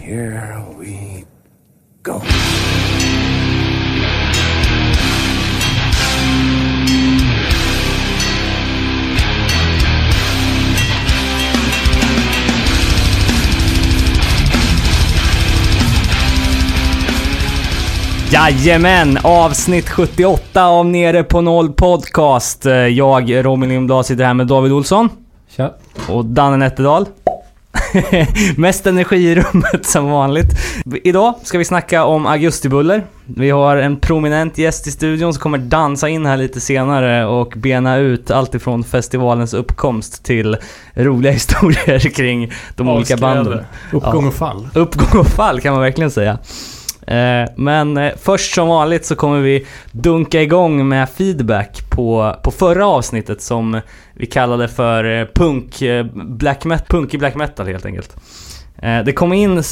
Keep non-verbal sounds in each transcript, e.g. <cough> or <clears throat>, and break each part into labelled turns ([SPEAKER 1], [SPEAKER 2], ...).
[SPEAKER 1] Here we go.
[SPEAKER 2] Jajamän! Avsnitt 78 av Nere på Noll Podcast. Eh, Jag, Robin Lindblad, sitter här med David Olsson.
[SPEAKER 3] Tja.
[SPEAKER 2] Och Danne Nätterdal. <laughs> Mest energi i rummet som vanligt. Idag ska vi snacka om augustibuller. Vi har en prominent gäst i studion som kommer dansa in här lite senare och bena ut allt ifrån festivalens uppkomst till roliga <laughs> historier kring de olika banden.
[SPEAKER 3] Uppgång
[SPEAKER 2] Ja.
[SPEAKER 3] och fall.
[SPEAKER 2] Uppgång och fall kan man verkligen säga. Eh, men eh, först som vanligt så kommer vi dunka igång med feedback på, på förra avsnittet som vi kallade för eh, punk, black met, punk i black metal helt enkelt. Det kom in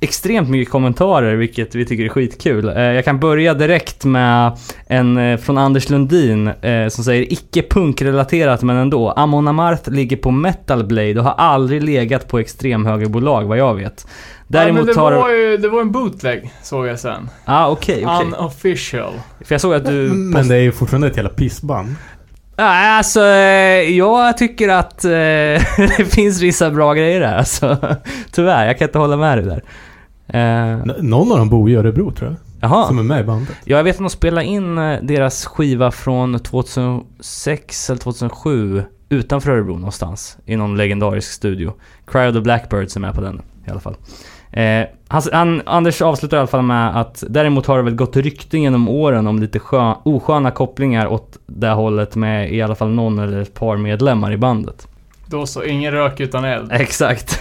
[SPEAKER 2] extremt mycket kommentarer vilket vi tycker är skitkul. Jag kan börja direkt med en från Anders Lundin som säger icke punkrelaterat men ändå. Amon Amarth ligger på Metal Blade och har aldrig legat på extremhögerbolag vad jag vet.
[SPEAKER 4] Däremot ja, men det, var ju, det var en bootleg, såg jag sen.
[SPEAKER 2] Ah, okej, okej.
[SPEAKER 4] Unofficial.
[SPEAKER 2] För jag såg att du...
[SPEAKER 3] Men det är ju fortfarande ett jävla pissband.
[SPEAKER 2] Ja, alltså, eh, jag tycker att eh, <laughs> det finns vissa bra grejer där. Alltså, <laughs> tyvärr, jag kan inte hålla med dig där. Eh,
[SPEAKER 3] Någon av dem bor i Örebro tror jag.
[SPEAKER 2] jaha.
[SPEAKER 3] Som är med i bandet.
[SPEAKER 2] Ja, jag vet att de spelade in eh, deras skiva från 2006 eller 2007 utanför Örebro någonstans. I någon legendarisk studio. Cry of the Blackbirds är med på den i alla fall. Eh, han, han, Anders avslutar i alla fall med att däremot har det väl gått rykten genom åren om lite skö, osköna kopplingar åt det hållet med i alla fall någon eller ett par medlemmar i bandet.
[SPEAKER 4] Då så, ingen rök utan eld.
[SPEAKER 2] Exakt.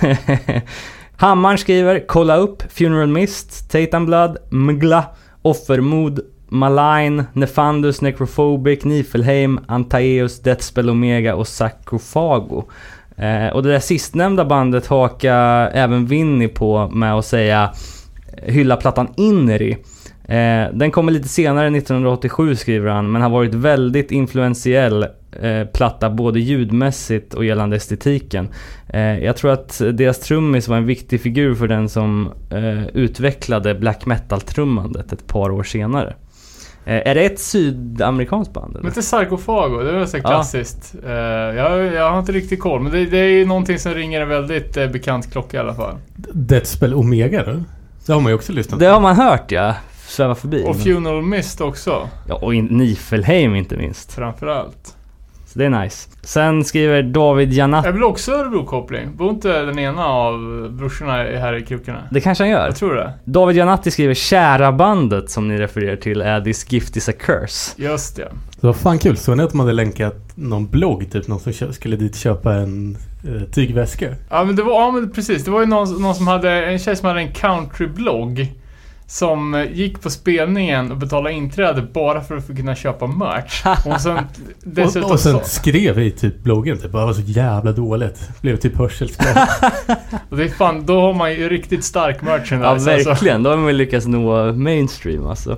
[SPEAKER 2] <laughs> Hammaren skriver “Kolla upp Funeral Mist, Tatum Blood, Mgla, Offermod, Malign, Nefandus, Necrophobic, Nifelheim, Antaeus, Deathspell Omega och Sarkofago”. Eh, och det där sistnämnda bandet hakar även Vinny på med att säga hylla plattan Inri. Eh, den kommer lite senare, 1987 skriver han, men har varit väldigt influentiell eh, platta både ljudmässigt och gällande estetiken. Eh, jag tror att deras trummis var en viktig figur för den som eh, utvecklade black metal-trummandet ett par år senare. Eh, är det ett sydamerikanskt band?
[SPEAKER 4] Men
[SPEAKER 2] Eller?
[SPEAKER 4] inte sarkofago, det är väl så
[SPEAKER 2] Ja.
[SPEAKER 4] klassiskt. Eh, jag, jag har inte riktigt koll, men det, det är ju någonting som ringer en väldigt eh, bekant klocka i alla fall.
[SPEAKER 3] Deathspell Omega då? Det har man ju också lyssnat
[SPEAKER 2] Det har man hört ja, sväva förbi.
[SPEAKER 4] Och Funeral Mist också,
[SPEAKER 2] ja, och in- Nifelheim inte minst.
[SPEAKER 4] framförallt.
[SPEAKER 2] Så det är nice. Sen skriver David Janat.
[SPEAKER 4] Jag vill också Örebro-koppling. Bor inte den ena av brorsorna här i krokarna?
[SPEAKER 2] Det kanske han gör.
[SPEAKER 4] Jag tror det.
[SPEAKER 2] David Janatti skriver Kära bandet som ni refererar till är This gift is a curse.
[SPEAKER 4] Just det.
[SPEAKER 3] Så vad fan kul. Såg ni att de hade länkat någon blogg? Typ någon som skulle dit köpa en eh, tygväska.
[SPEAKER 4] Ja men det var, ja men precis. Det var ju någon, någon som hade, en tjej som hade en countryblogg. Som gick på spelningen och betalade inträde bara för att få kunna köpa merch. Och sen <laughs>
[SPEAKER 3] Och,
[SPEAKER 4] dessutom
[SPEAKER 3] och sen skrev i typ bloggen typ. "Det var så jävla dåligt. Blev typ hörselskadad. <laughs>
[SPEAKER 4] och det är fan, då har man ju riktigt stark merchandise.
[SPEAKER 2] Ja
[SPEAKER 4] alltså.
[SPEAKER 2] verkligen, då har man lyckats nå mainstream alltså.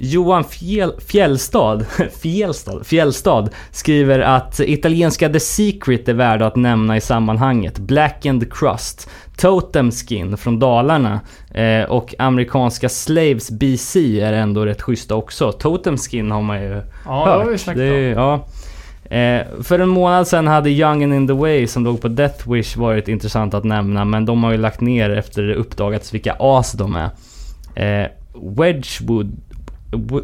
[SPEAKER 2] Johan Fjäll, Fjällstad, <laughs> Fjällstad, Fjällstad skriver att italienska The Secret är värda att nämna i sammanhanget. Black and Crust, Totem Skin från Dalarna eh, och amerikanska Slaves BC är ändå rätt schyssta också. Totem Skin har man ju
[SPEAKER 4] Ja, det har vi
[SPEAKER 2] hört. Det, ja. Eh, för en månad sedan hade Young and in the Way som låg på Death Wish varit intressant att nämna men de har ju lagt ner efter det uppdagats vilka as de är. Eh, Wedgwood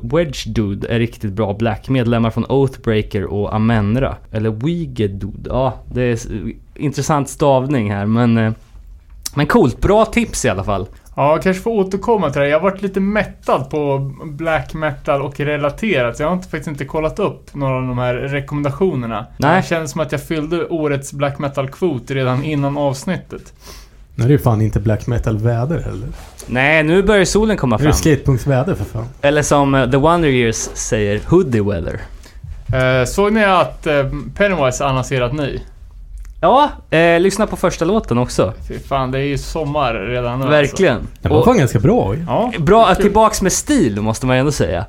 [SPEAKER 2] Wedge Dude är riktigt bra black. Medlemmar från Oathbreaker och Amenra. Eller Wegedude. Ja, det är intressant stavning här men... Eh, men coolt, bra tips i alla fall.
[SPEAKER 4] Ja, kanske får återkomma till det. Jag har varit lite mättad på black metal och relaterat. Så jag har inte, faktiskt inte kollat upp några av de här rekommendationerna.
[SPEAKER 2] Nej.
[SPEAKER 4] Det känns som att jag fyllde årets black metal-kvot redan innan avsnittet.
[SPEAKER 3] Nu är det ju fan inte black metal väder heller.
[SPEAKER 2] Nej, nu börjar solen komma
[SPEAKER 3] Nu är
[SPEAKER 2] fram.
[SPEAKER 3] det skatepunktsväder för fan.
[SPEAKER 2] Eller som eh, The Wonder Years säger, hoodie weather.
[SPEAKER 4] Eh, såg ni att eh, Pennywise annonserat ny?
[SPEAKER 2] Ja, eh, lyssna på första låten också.
[SPEAKER 4] Fy fan, det är ju sommar redan nu
[SPEAKER 2] Verkligen.
[SPEAKER 3] Den var fan ganska bra ju.
[SPEAKER 4] Alltså. Ja,
[SPEAKER 2] bra,
[SPEAKER 4] kul.
[SPEAKER 2] tillbaks med stil måste man ju ändå säga.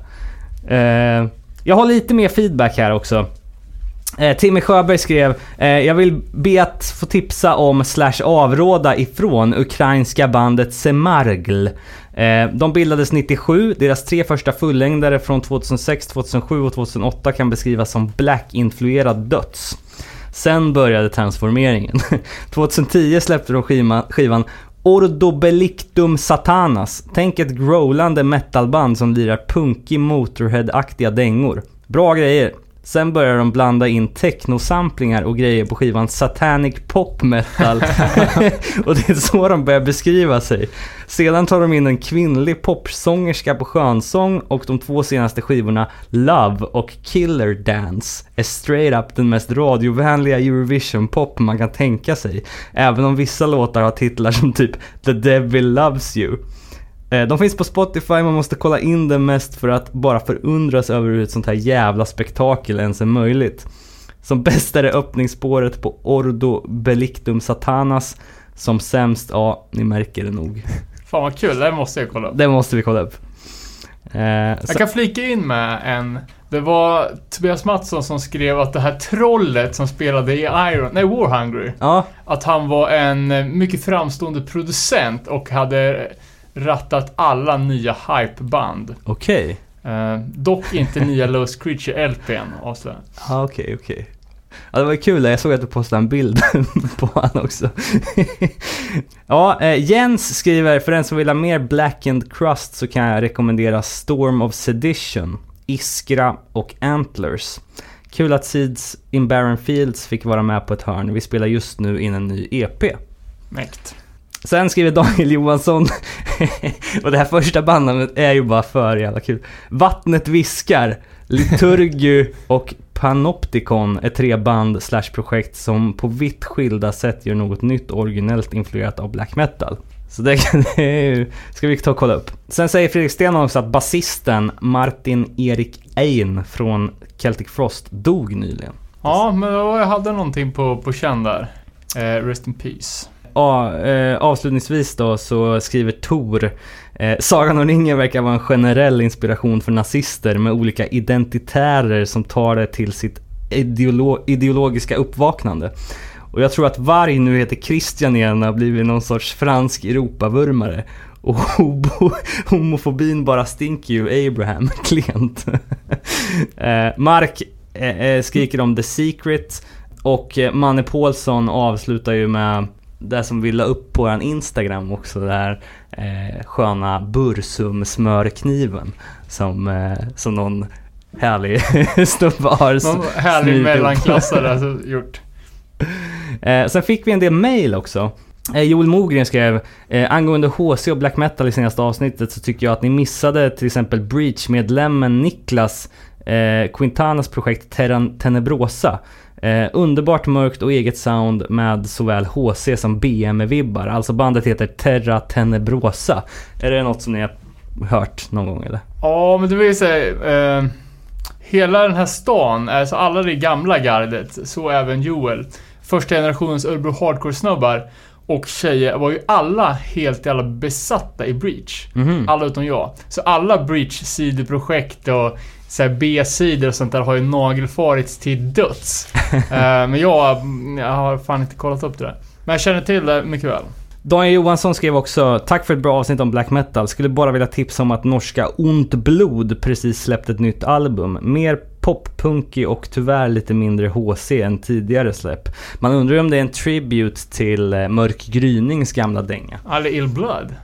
[SPEAKER 2] Eh, jag har lite mer feedback här också. Eh, Timmy Sjöberg skrev, eh, jag vill be att få tipsa om slash avråda ifrån ukrainska bandet Semargl. Eh, de bildades 97, deras tre första fullängdare från 2006, 2007 och 2008 kan beskrivas som black-influerad döds. Sen började transformeringen. <laughs> 2010 släppte de skivan, Ordo Ordobelictum Satanas. Tänk ett growlande metalband som lirar punkig Motorhead-aktiga dängor. Bra grejer. Sen börjar de blanda in technosamplingar och grejer på skivan Satanic Pop Metal. <laughs> och det är så de börjar beskriva sig. Sedan tar de in en kvinnlig popsångerska på skönsång och de två senaste skivorna Love och Killer Dance är straight up den mest radiovänliga Eurovision-pop man kan tänka sig. Även om vissa låtar har titlar som typ The Devil Loves You. Eh, De finns på Spotify, man måste kolla in det mest för att bara förundras över hur ett sånt här jävla spektakel ens är möjligt. Som bäst är det öppningsspåret på Ordo Belictum Satanas. Som sämst, ja, ni märker det nog. <laughs>
[SPEAKER 4] Fan vad kul, det måste jag kolla upp.
[SPEAKER 2] Det måste vi kolla upp. Eh,
[SPEAKER 4] Jag
[SPEAKER 2] så,
[SPEAKER 4] kan flika in med en... Det var Tobias Mattsson som skrev att det här trollet som spelade i Iron... Nej, War Hungry.
[SPEAKER 2] ja,
[SPEAKER 4] Att han var en eh, mycket framstående producent och hade rattat alla nya hypeband.
[SPEAKER 2] okej.
[SPEAKER 4] Eh, dock inte nya Lost Creature LPn avslöjar.
[SPEAKER 2] Ja, okej, okej. Ja, det var kul, jag såg att du postade en bild <laughs> på han också. <laughs> ja, eh, Jens skriver, för den som vill ha mer Black and Crust så kan jag rekommendera Storm of Sedition, Iskra och Antlers. Kul att Seeds in Barren Fields fick vara med på ett hörn. Vi spelar just nu in en ny EP.
[SPEAKER 4] Mäkt.
[SPEAKER 2] Sen skriver Daniel Johansson, <laughs> och det här första bandet är ju bara för jävla kul. Vattnet viskar, Liturgu och Panopticon är tre band slash projekt som på vitt skilda sätt gör något nytt och originellt influerat av black metal. Så det, kan- <laughs> det är ju- ska vi ta och kolla upp. Sen säger Fredrik Stenholm också att basisten Martin Erik Ein från Celtic Frost dog nyligen.
[SPEAKER 4] Ja, men jag hade någonting på, på känn där. Eh, rest in peace.
[SPEAKER 2] Eh, avslutningsvis då så skriver Tor eh, Sagan om ringen verkar vara en generell inspiration för nazister med olika identitärer som tar det till sitt ideolo- ideologiska uppvaknande. Och jag tror att Varg nu heter Christian igen och har blivit någon sorts fransk Europavurmare. Och homofobin bara stinker ju Abraham <laughs> klent. eh, Mark eh, eh, skriker om The Secret och eh, Manne Paulsson avslutar ju med det som vi la upp på vår Instagram också, det här eh, sköna Bursum-smörkniven som, eh, som någon härlig <laughs> snubbe har
[SPEAKER 4] Någon härlig mellanklassare alltså, gjort. <laughs>
[SPEAKER 2] Eh, sen fick vi en del mail också. Eh, Joel Mogren skrev eh, angående HC och black metal i senaste avsnittet så tycker jag att ni missade till exempel Breach-medlemmen Niklas eh, Quintanas projekt Terra Tenebrosa. Eh, underbart mörkt och eget sound med såväl HC som BM-vibbar. Alltså bandet heter Terra Tenebrosa. Är det något som ni har hört någon gång eller?
[SPEAKER 4] Ja, men det vill säga... Eh, hela den här stan, alltså alla det gamla gardet, så även Joel. Första generationens Örebro Hardcore-snubbar och tjejer var ju alla helt jävla besatta i Breach.
[SPEAKER 2] Mhm.
[SPEAKER 4] Alla utom jag. Så alla Breach-sidoprojekt och så här B-sidor och sånt där har ju nagelfarits till döds. <laughs> Eh, men jag, jag har fan inte kollat upp det där. Men jag känner till det mycket väl.
[SPEAKER 2] Daniel Johansson skrev också Tack för ett bra avsnitt om black metal. Skulle bara vilja tipsa om att norska Ont Blod precis släppt ett nytt album. Mer poppunkig och tyvärr lite mindre HC än tidigare släpp. Man undrar ju om det är en tribute till eh, Mörk Grynings gamla dänga.
[SPEAKER 4] Alla Ill Blood.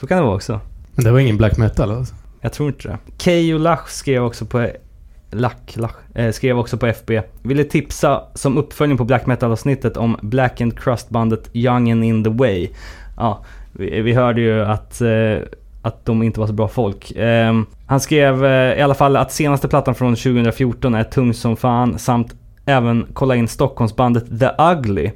[SPEAKER 2] Så kan det vara också.
[SPEAKER 3] Men det var ingen black metal alltså?
[SPEAKER 2] Jag tror inte det. Keyyo Lach skrev också på Lack, Lach, eh, skrev också på FB. Ville tipsa som uppföljning på black metal-avsnittet om Black and Crust-bandet Young and in the Way. Ja, vi, vi hörde ju att, eh, att de inte var så bra folk. Eh, han skrev eh, i alla fall att senaste plattan från 2014 är tung som fan samt även kolla in Stockholmsbandet The Ugly.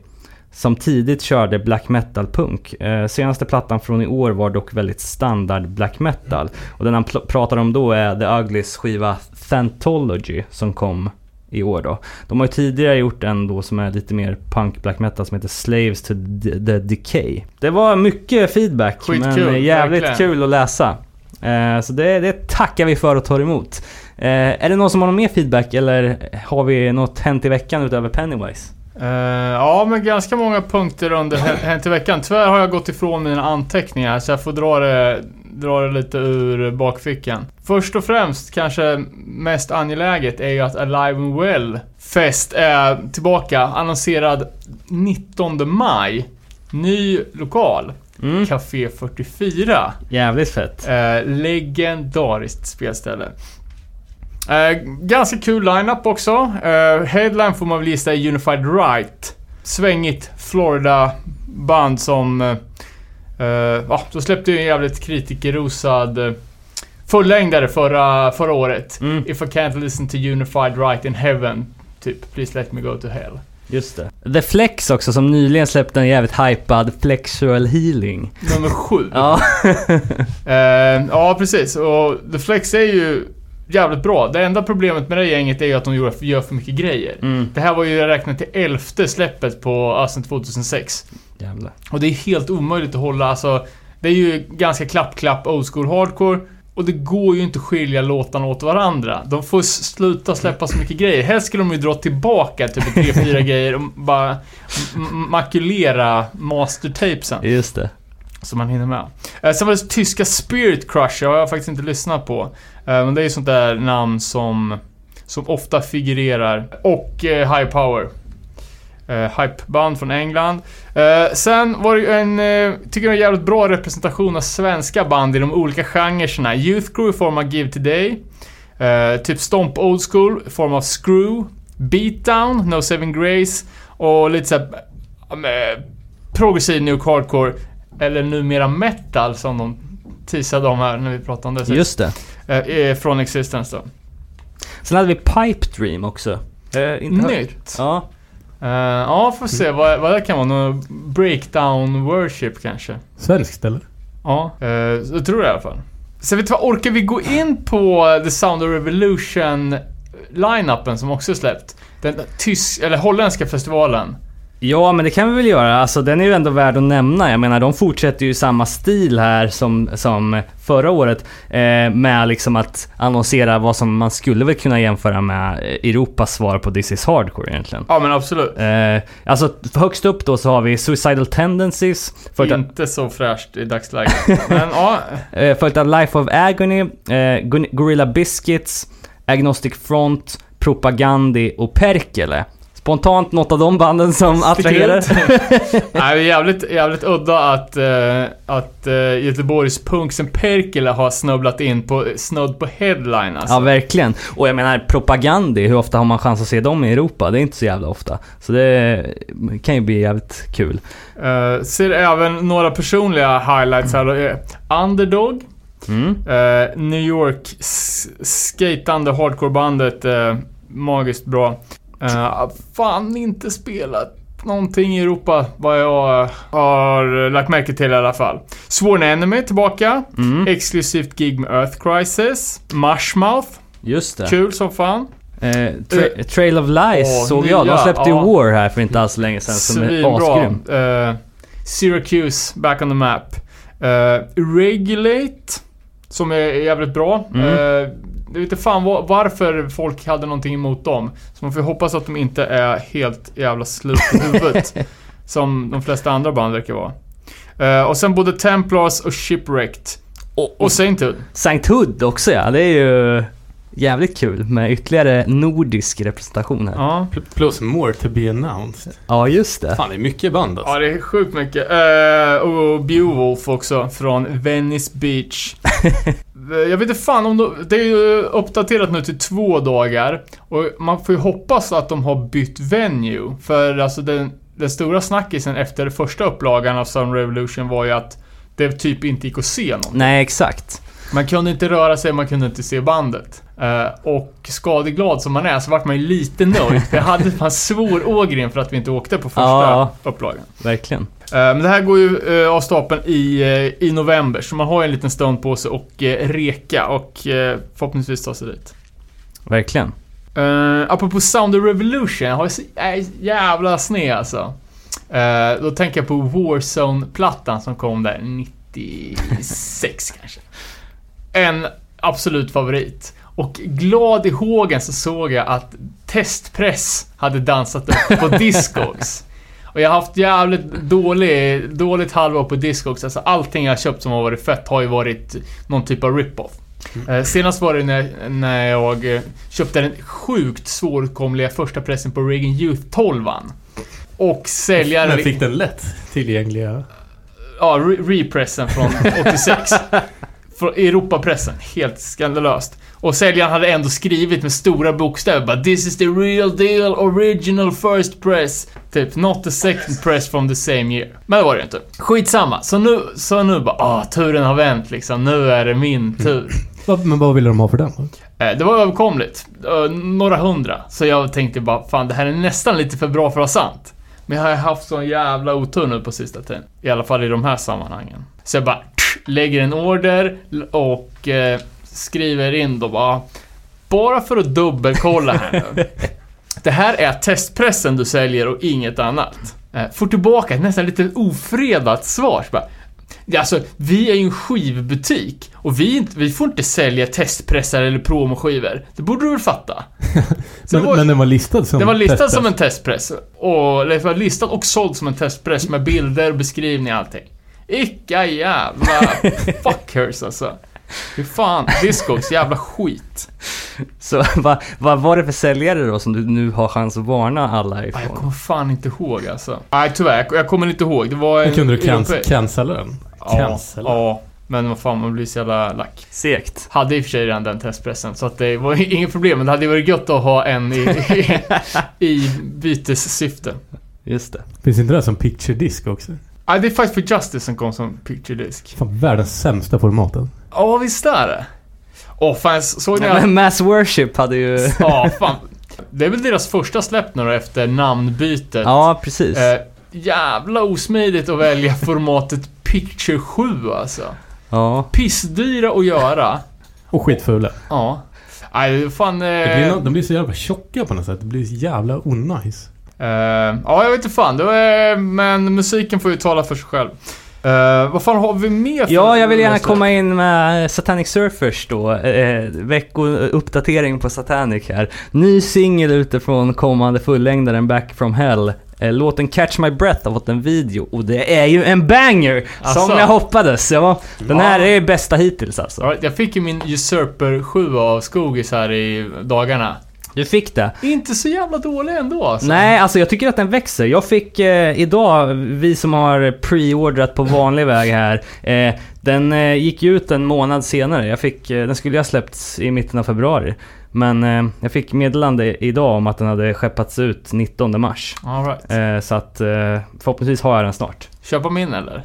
[SPEAKER 2] Som tidigt körde black metal-punk. Eh, senaste plattan från i år var dock väldigt standard black metal. Och den han pratar om då är The Uglys skiva Thantology som kom i år då. De har ju tidigare gjort en då som är lite mer punk black metal som heter Slaves to the, Decay. Det var mycket feedback
[SPEAKER 4] Skitkul,
[SPEAKER 2] men jävligt
[SPEAKER 4] verkligen.
[SPEAKER 2] kul att läsa. Eh, så det, det tackar vi för och tar emot. Eh, är det någon som har någon mer feedback eller har vi något hänt i veckan utöver Pennywise?
[SPEAKER 4] Eh, ja, men ganska många punkter under Hä- Hänt i veckan. Tyvärr har jag gått ifrån mina anteckningar så jag får dra det, dra det lite ur bakfickan. Först och främst, kanske mest angeläget, är ju att Alive and Well Fest är tillbaka. Annonserad 19 maj. Ny lokal.
[SPEAKER 2] Mm.
[SPEAKER 4] Café 44.
[SPEAKER 2] Jävligt fett.
[SPEAKER 4] Eh, legendariskt spelställe. Eh, ganska kul lineup också. Eh, headline får man väl gissa är Unified Right. Svängigt Florida-band som... Eh, eh, ja, de släppte ju en jävligt kritikerrosad eh, fullängdare förra, förra året.
[SPEAKER 2] Mm.
[SPEAKER 4] If I can't listen to Unified Right in Heaven. Typ, Please let me go to hell.
[SPEAKER 2] Just det. The Flex också som nyligen släppte en jävligt hypad Flexual Healing.
[SPEAKER 4] Nummer sju.
[SPEAKER 2] Ja. <laughs>
[SPEAKER 4] Eh, ja, precis. Och The Flex är ju jävligt bra. Det enda problemet med det gänget är ju att de gör, gör för mycket grejer.
[SPEAKER 2] mm.
[SPEAKER 4] Det här var ju räknat till elfte släppet på Assen 2006.
[SPEAKER 2] Jävlar.
[SPEAKER 4] Och det är helt omöjligt att hålla, alltså... Det är ju ganska klapp-klapp old school hardcore. Och det går ju inte att skilja låtarna åt varandra. De får sluta släppa så mycket grejer. Helst skulle de ju dra tillbaka typ tre, fyra <laughs> grejer och bara makulera mastertapesen.
[SPEAKER 2] Just det.
[SPEAKER 4] Så man hinner med. Eh, sen var det tyska Spirit Crusher, har jag faktiskt inte lyssnat på. Eh, men det är ju sånt där namn som, som ofta figurerar. Och eh, High Power. Eh, hypeband från England. Eh, sen var det ju en, eh, tycker jag, en jävligt bra representation av svenska band i de olika genrerna. Youth Crew i form av Give Today. Eh, typ Stomp Old School i form av Screw. Beatdown, No Saving Grace. Och lite såhär... Eh, progressiv New Hardcore. Eller numera metal som de teasade om här när vi pratade om det.
[SPEAKER 2] Just det.
[SPEAKER 4] Eh, eh, från Existence då.
[SPEAKER 2] Sen hade vi Pipe Dream också. Eh, inte hört-
[SPEAKER 4] Nytt.
[SPEAKER 2] Ja.
[SPEAKER 4] Eh, ja, får se vad, vad det kan vara. Någon breakdown worship kanske.
[SPEAKER 3] Svenskt eller?
[SPEAKER 4] Ja, eh, jag tror det i alla fall. Så vet du vad, orkar vi gå in på The Sound of Revolution line-upen som också är släppt? Den tysk, eller holländska festivalen.
[SPEAKER 2] Ja, men det kan vi väl göra. Alltså den är ju ändå värd att nämna. Jag menar, de fortsätter ju samma stil här som, som förra året. Eh, med liksom att annonsera vad som man skulle väl kunna jämföra med eh, Europas svar på This is Hardcore egentligen.
[SPEAKER 4] Ja, men absolut.
[SPEAKER 2] Eh, alltså högst upp då så har vi Suicidal Tendencies.
[SPEAKER 4] Inte så fräscht i dagsläget. men ja, <laughs>
[SPEAKER 2] eh, följt av Life of Agony, eh, Gorilla Biscuits, Agnostic Front, Propagandi och Perkele. Spontant något av de banden som attraherar. <laughs>
[SPEAKER 4] Nej, det är jävligt, jävligt udda att, eh, att uh, Göteborgs punksen Perkele har snubblat in på, snudd på headline alltså.
[SPEAKER 2] Ja, verkligen. Och jag menar, Propagandi, hur ofta har man chans att se dem i Europa? Det är inte så jävla ofta. Så det kan ju bli jävligt kul.
[SPEAKER 4] Eh, ser även några personliga highlights här. då. Underdog.
[SPEAKER 2] Mm.
[SPEAKER 4] eh, New York skatande hardcorebandet. Uh, magiskt bra. Uh, fan inte spelat någonting i Europa vad jag har lagt märke till i alla fall. Sworn Enemy tillbaka.
[SPEAKER 2] Mm.
[SPEAKER 4] Exklusivt gig med Earth Crisis. Mushmouth.
[SPEAKER 2] Just det.
[SPEAKER 4] Kul som fan.
[SPEAKER 2] Eh, tra- Trail of Lies
[SPEAKER 4] Åh,
[SPEAKER 2] såg jag. De släppte ju
[SPEAKER 4] ja.
[SPEAKER 2] War här för inte alls länge sedan som är asgrym.
[SPEAKER 4] Uh, Syracuse, back on the map. Uh, Regulate, som är jävligt bra.
[SPEAKER 2] Mm.
[SPEAKER 4] Uh, jag vet inte fan var, varför folk hade någonting emot dem. Så man får hoppas att de inte är helt jävla slut i huvudet. <laughs> som de flesta andra band verkar vara. Uh, och sen både Templars och Shipwrecked.
[SPEAKER 2] Och,
[SPEAKER 4] Och Sainthood.
[SPEAKER 2] Saint Hood också ja. Det är ju jävligt kul med ytterligare nordisk representation här. Ja,
[SPEAKER 4] Ja.
[SPEAKER 3] Pl- Plus more to be announced.
[SPEAKER 2] just det.
[SPEAKER 3] Fan, det är mycket band alltså.
[SPEAKER 4] Ja, det är sjukt mycket. Eh, och Beowulf också, från Venice Beach. <laughs> Eh, Jag vet inte fan om de, Det är ju uppdaterat nu till två dagar. Och man får ju hoppas att de har bytt venue. För alltså den, den stora snackisen efter första upplagan av Sun Revolution var ju att det typ inte gick att se någon.
[SPEAKER 2] Nej, exakt.
[SPEAKER 4] Man kunde inte röra sig, man kunde inte se bandet. Eh, och skadeglad som man är så vart man ju lite nöjd. <laughs> För jag hade fan svår ågren för att vi inte åkte på första
[SPEAKER 2] Ja.
[SPEAKER 4] upplagan.
[SPEAKER 2] Verkligen.
[SPEAKER 4] Eh, Men det här går ju eh, av stapeln i, eh, i november, så man har ju en liten stund på sig och reka och förhoppningsvis ta sig dit.
[SPEAKER 2] Verkligen.
[SPEAKER 4] Uh, apropå Sound of Revolution, jag har så jävla sned alltså. Eh, då tänker jag på Warzone-plattan som kom där 96 <laughs> kanske. En absolut favorit. Och glad i hågen så såg jag att Testpress hade dansat upp på <laughs> Discogs. Och jag har haft jävligt dålig, dåligt halvår på Discogs. Alltså allting jag har köpt som har varit fett har ju varit någon typ av rip-off. Eh, senast var det när, när jag eh, köpte den sjukt svåråtkomliga första pressen på Reagan Youth 12 Och säljaren...
[SPEAKER 3] Men fick den lätt tillgängliga?
[SPEAKER 4] Ja, re- repressen från 86. <laughs> från Europapressen. Helt skandalöst. Och säljaren hade ändå skrivit med stora bokstäver bara “This is the real deal original first press”. Typ “Not the second press from the same year”. Men det var det inte. Skitsamma. Så nu, så nu bara “Ah, turen har vänt liksom. Nu är det min tur”. <laughs>
[SPEAKER 3] Vad- Men vad ville de ha för den?
[SPEAKER 4] Eh, Det var överkomligt. Eh, Några hundra. Så jag tänkte bara, fan det här är nästan lite för bra för att vara sant. Men jag har haft sån jävla otur nu på sista tiden. I alla fall i de här sammanhangen. Så jag bara lägger en order och eh, skriver in då bara. Bara för att dubbelkolla här nu. <laughs> Det här är testpressen du säljer och inget annat. Eh, får tillbaka ett nästan lite ofredat svar. Så bara, Ja, Alltså, vi är ju en skivbutik och vi, inte, vi får inte sälja testpressar eller promoskivor. Det borde du väl fatta? <laughs>
[SPEAKER 3] Men,
[SPEAKER 4] det var,
[SPEAKER 3] men den var listad som
[SPEAKER 4] den var listad
[SPEAKER 3] testpress.
[SPEAKER 4] som en testpress. Och, eller var listad och såld som en testpress med bilder, beskrivning och allting. Icka jävla <laughs> fuckers alltså. Hur fan, Discogs jävla skit.
[SPEAKER 2] Så vad, vad var det för säljare då som du nu har chans att varna alla
[SPEAKER 4] Ah, jag
[SPEAKER 2] ifrån?
[SPEAKER 4] kommer fan inte ihåg alltså. Nej tyvärr, jag- kommer inte ihåg. Det var en...
[SPEAKER 3] Men kunde du cancella den?
[SPEAKER 4] Ja,
[SPEAKER 3] Cancella?
[SPEAKER 4] ja. Men vad fan, man blir så jävla lack.
[SPEAKER 2] Segt.
[SPEAKER 4] Hade i och för sig redan den testpressen, så att det var <laughs> inget problem. Men det hade ju varit gött att ha en i, i, i bytessyfte.
[SPEAKER 2] Just det.
[SPEAKER 3] Finns inte det som picture disc också?
[SPEAKER 4] Nej, det är Fight for Justice som kom som picture disc.
[SPEAKER 3] Fan, världens sämsta formaten.
[SPEAKER 4] Ja, visst är det. Åh, fan, jag såg ni...
[SPEAKER 2] Men Mass Worship hade ju...
[SPEAKER 4] Ja, fan. Det är väl deras första släpp nu då, efter namnbytet.
[SPEAKER 2] Ja, precis.
[SPEAKER 4] Eh, jävla osmidigt att välja <laughs> formatet Picture 7 alltså.
[SPEAKER 2] Ja.
[SPEAKER 4] Pissdyra att göra.
[SPEAKER 3] Och skitfula.
[SPEAKER 4] Ja. Nej, fan... Eh,
[SPEAKER 3] Det blir de blir så jävla tjocka på något sätt. Det blir så jävla onajs.
[SPEAKER 4] eh, ja, jag vet inte fan. Det är, men musiken får ju tala för sig själv. Eh, vad fan har vi mer
[SPEAKER 2] Ja, jag vill gärna komma in med Satanic Surfers då. Eh, veckouppdatering på Satanic här. Ny singel utifrån kommande fullängdaren Back from Hell. Eh, låten Catch My Breath har fått en video och det är ju en banger!
[SPEAKER 4] Asså?
[SPEAKER 2] Som jag hoppades. Ja, den här är bästa hittills alltså.
[SPEAKER 4] Jag fick ju min Usurper 7 av Skogis här i dagarna.
[SPEAKER 2] Du fick det.
[SPEAKER 4] Inte så jävla dålig ändå alltså.
[SPEAKER 2] Nej, alltså jag tycker att den växer. Jag fick eh, idag, vi som har pre-ordrat på vanlig <laughs> väg här. Eh, den eh, gick ut en månad senare. Jag fick, eh, den skulle ha släppts i mitten av februari. Men eh, jag fick meddelande idag om att den hade skeppats ut 19 mars.
[SPEAKER 4] All right.
[SPEAKER 2] Eh, så att förhoppningsvis har jag den snart.
[SPEAKER 4] Köpa min eller?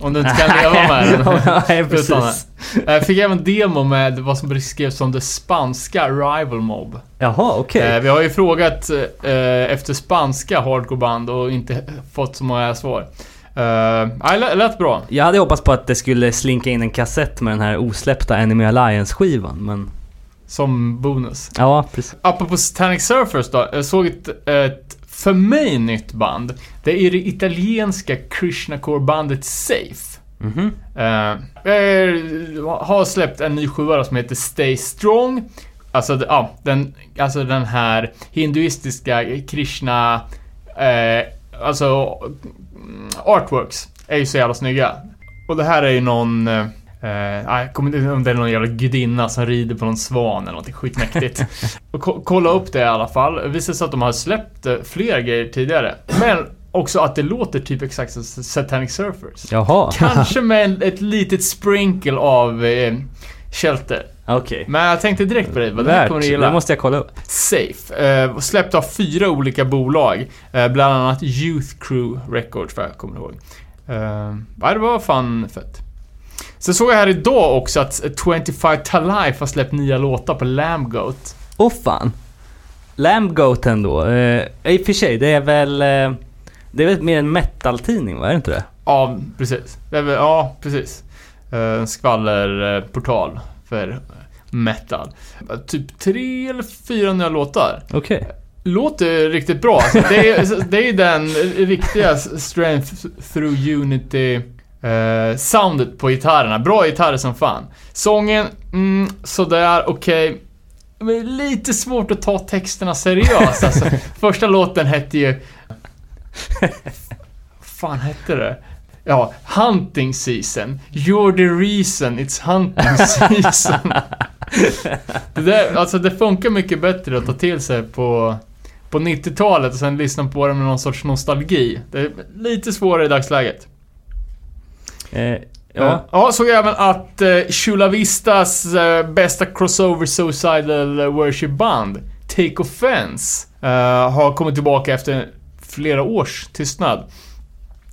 [SPEAKER 4] Om du inte kan leva med <laughs> den.
[SPEAKER 2] Nej, precis.
[SPEAKER 4] den. Jag fick även demo med vad som beskrevs som det spanska Rival Mob.
[SPEAKER 2] Jaha, okej.
[SPEAKER 4] Eh, vi har ju frågat eh, efter spanska hardcoreband och inte fått så många svar. Lät, lät bra.
[SPEAKER 2] Jag hade hoppats på att det skulle slinka in en kassett med den här osläppta Enemy Alliance-skivan, men...
[SPEAKER 4] Som bonus.
[SPEAKER 2] Ja, precis.
[SPEAKER 4] Apropå Satanic Surfers då. Jag såg ett, ett för mig nytt band. Det är det italienska Krishnacore-bandet Safe.
[SPEAKER 2] Mhm.
[SPEAKER 4] Eh, eh, har släppt en ny sjua som heter Stay Strong. Alltså, ja, den, alltså den här hinduistiska Krishna... Eh, alltså... mm, Artworks är ju så jävla snygga. Och det här är ju någon... Eh, eh, jag kommer inte om det är någon jävla gudinna som rider på någon svan eller någonting skitmäktigt. <laughs> och ko- kolla upp det i alla fall. Det visar sig att de har släppt eh, fler grejer tidigare. Men också att det låter typ exakt som Satanic Surfers.
[SPEAKER 2] Jaha.
[SPEAKER 4] Kanske med en, ett litet sprinkle av eh, Shelter.
[SPEAKER 2] Okej.
[SPEAKER 4] Men jag tänkte direkt på det. Vad det kommer du
[SPEAKER 2] Det
[SPEAKER 4] gilla.
[SPEAKER 2] måste jag kolla upp.
[SPEAKER 4] Safe. Eh, släppt av fyra olika bolag. Eh, bland annat Youth Crew Records, vad jag kommer ihåg. Eh, det var fan fett. Sen såg jag här idag också att 25 to Life har släppt nya låtar på Lambgoat.
[SPEAKER 2] Åh fan. Lambgoat ändå. Eh, I och för sig, det är väl... Eh, det är väl mer en metal-tidning, va? Är det inte det?
[SPEAKER 4] Ja, precis. Väl- Ja, precis. Eh, skvallerportal för metal. Typ tre eller fyra nya låtar.
[SPEAKER 2] Okej.
[SPEAKER 4] Låter riktigt bra. Alltså, det, är, det är den riktiga Strength through Unity eh, soundet på gitarrerna. Bra gitarrer som fan. Sången, mm, sådär, okej. Men lite svårt att ta texterna seriöst. Alltså, <laughs> första låten hette ju... fan hette det? Ja, Hunting Season. You're the reason it's hunting <laughs> season. det, där, alltså det funkar mycket bättre att ta till sig på, på 90-talet och sen lyssna på det med någon sorts nostalgi. Det är lite svårare i dagsläget.
[SPEAKER 2] Eh,
[SPEAKER 4] Ja.
[SPEAKER 2] ja.
[SPEAKER 4] ja, såg även att eh, Chula Vistas eh, bästa crossover suicidal eh, worship band, Take Offense, eh, har kommit tillbaka efter flera års tystnad.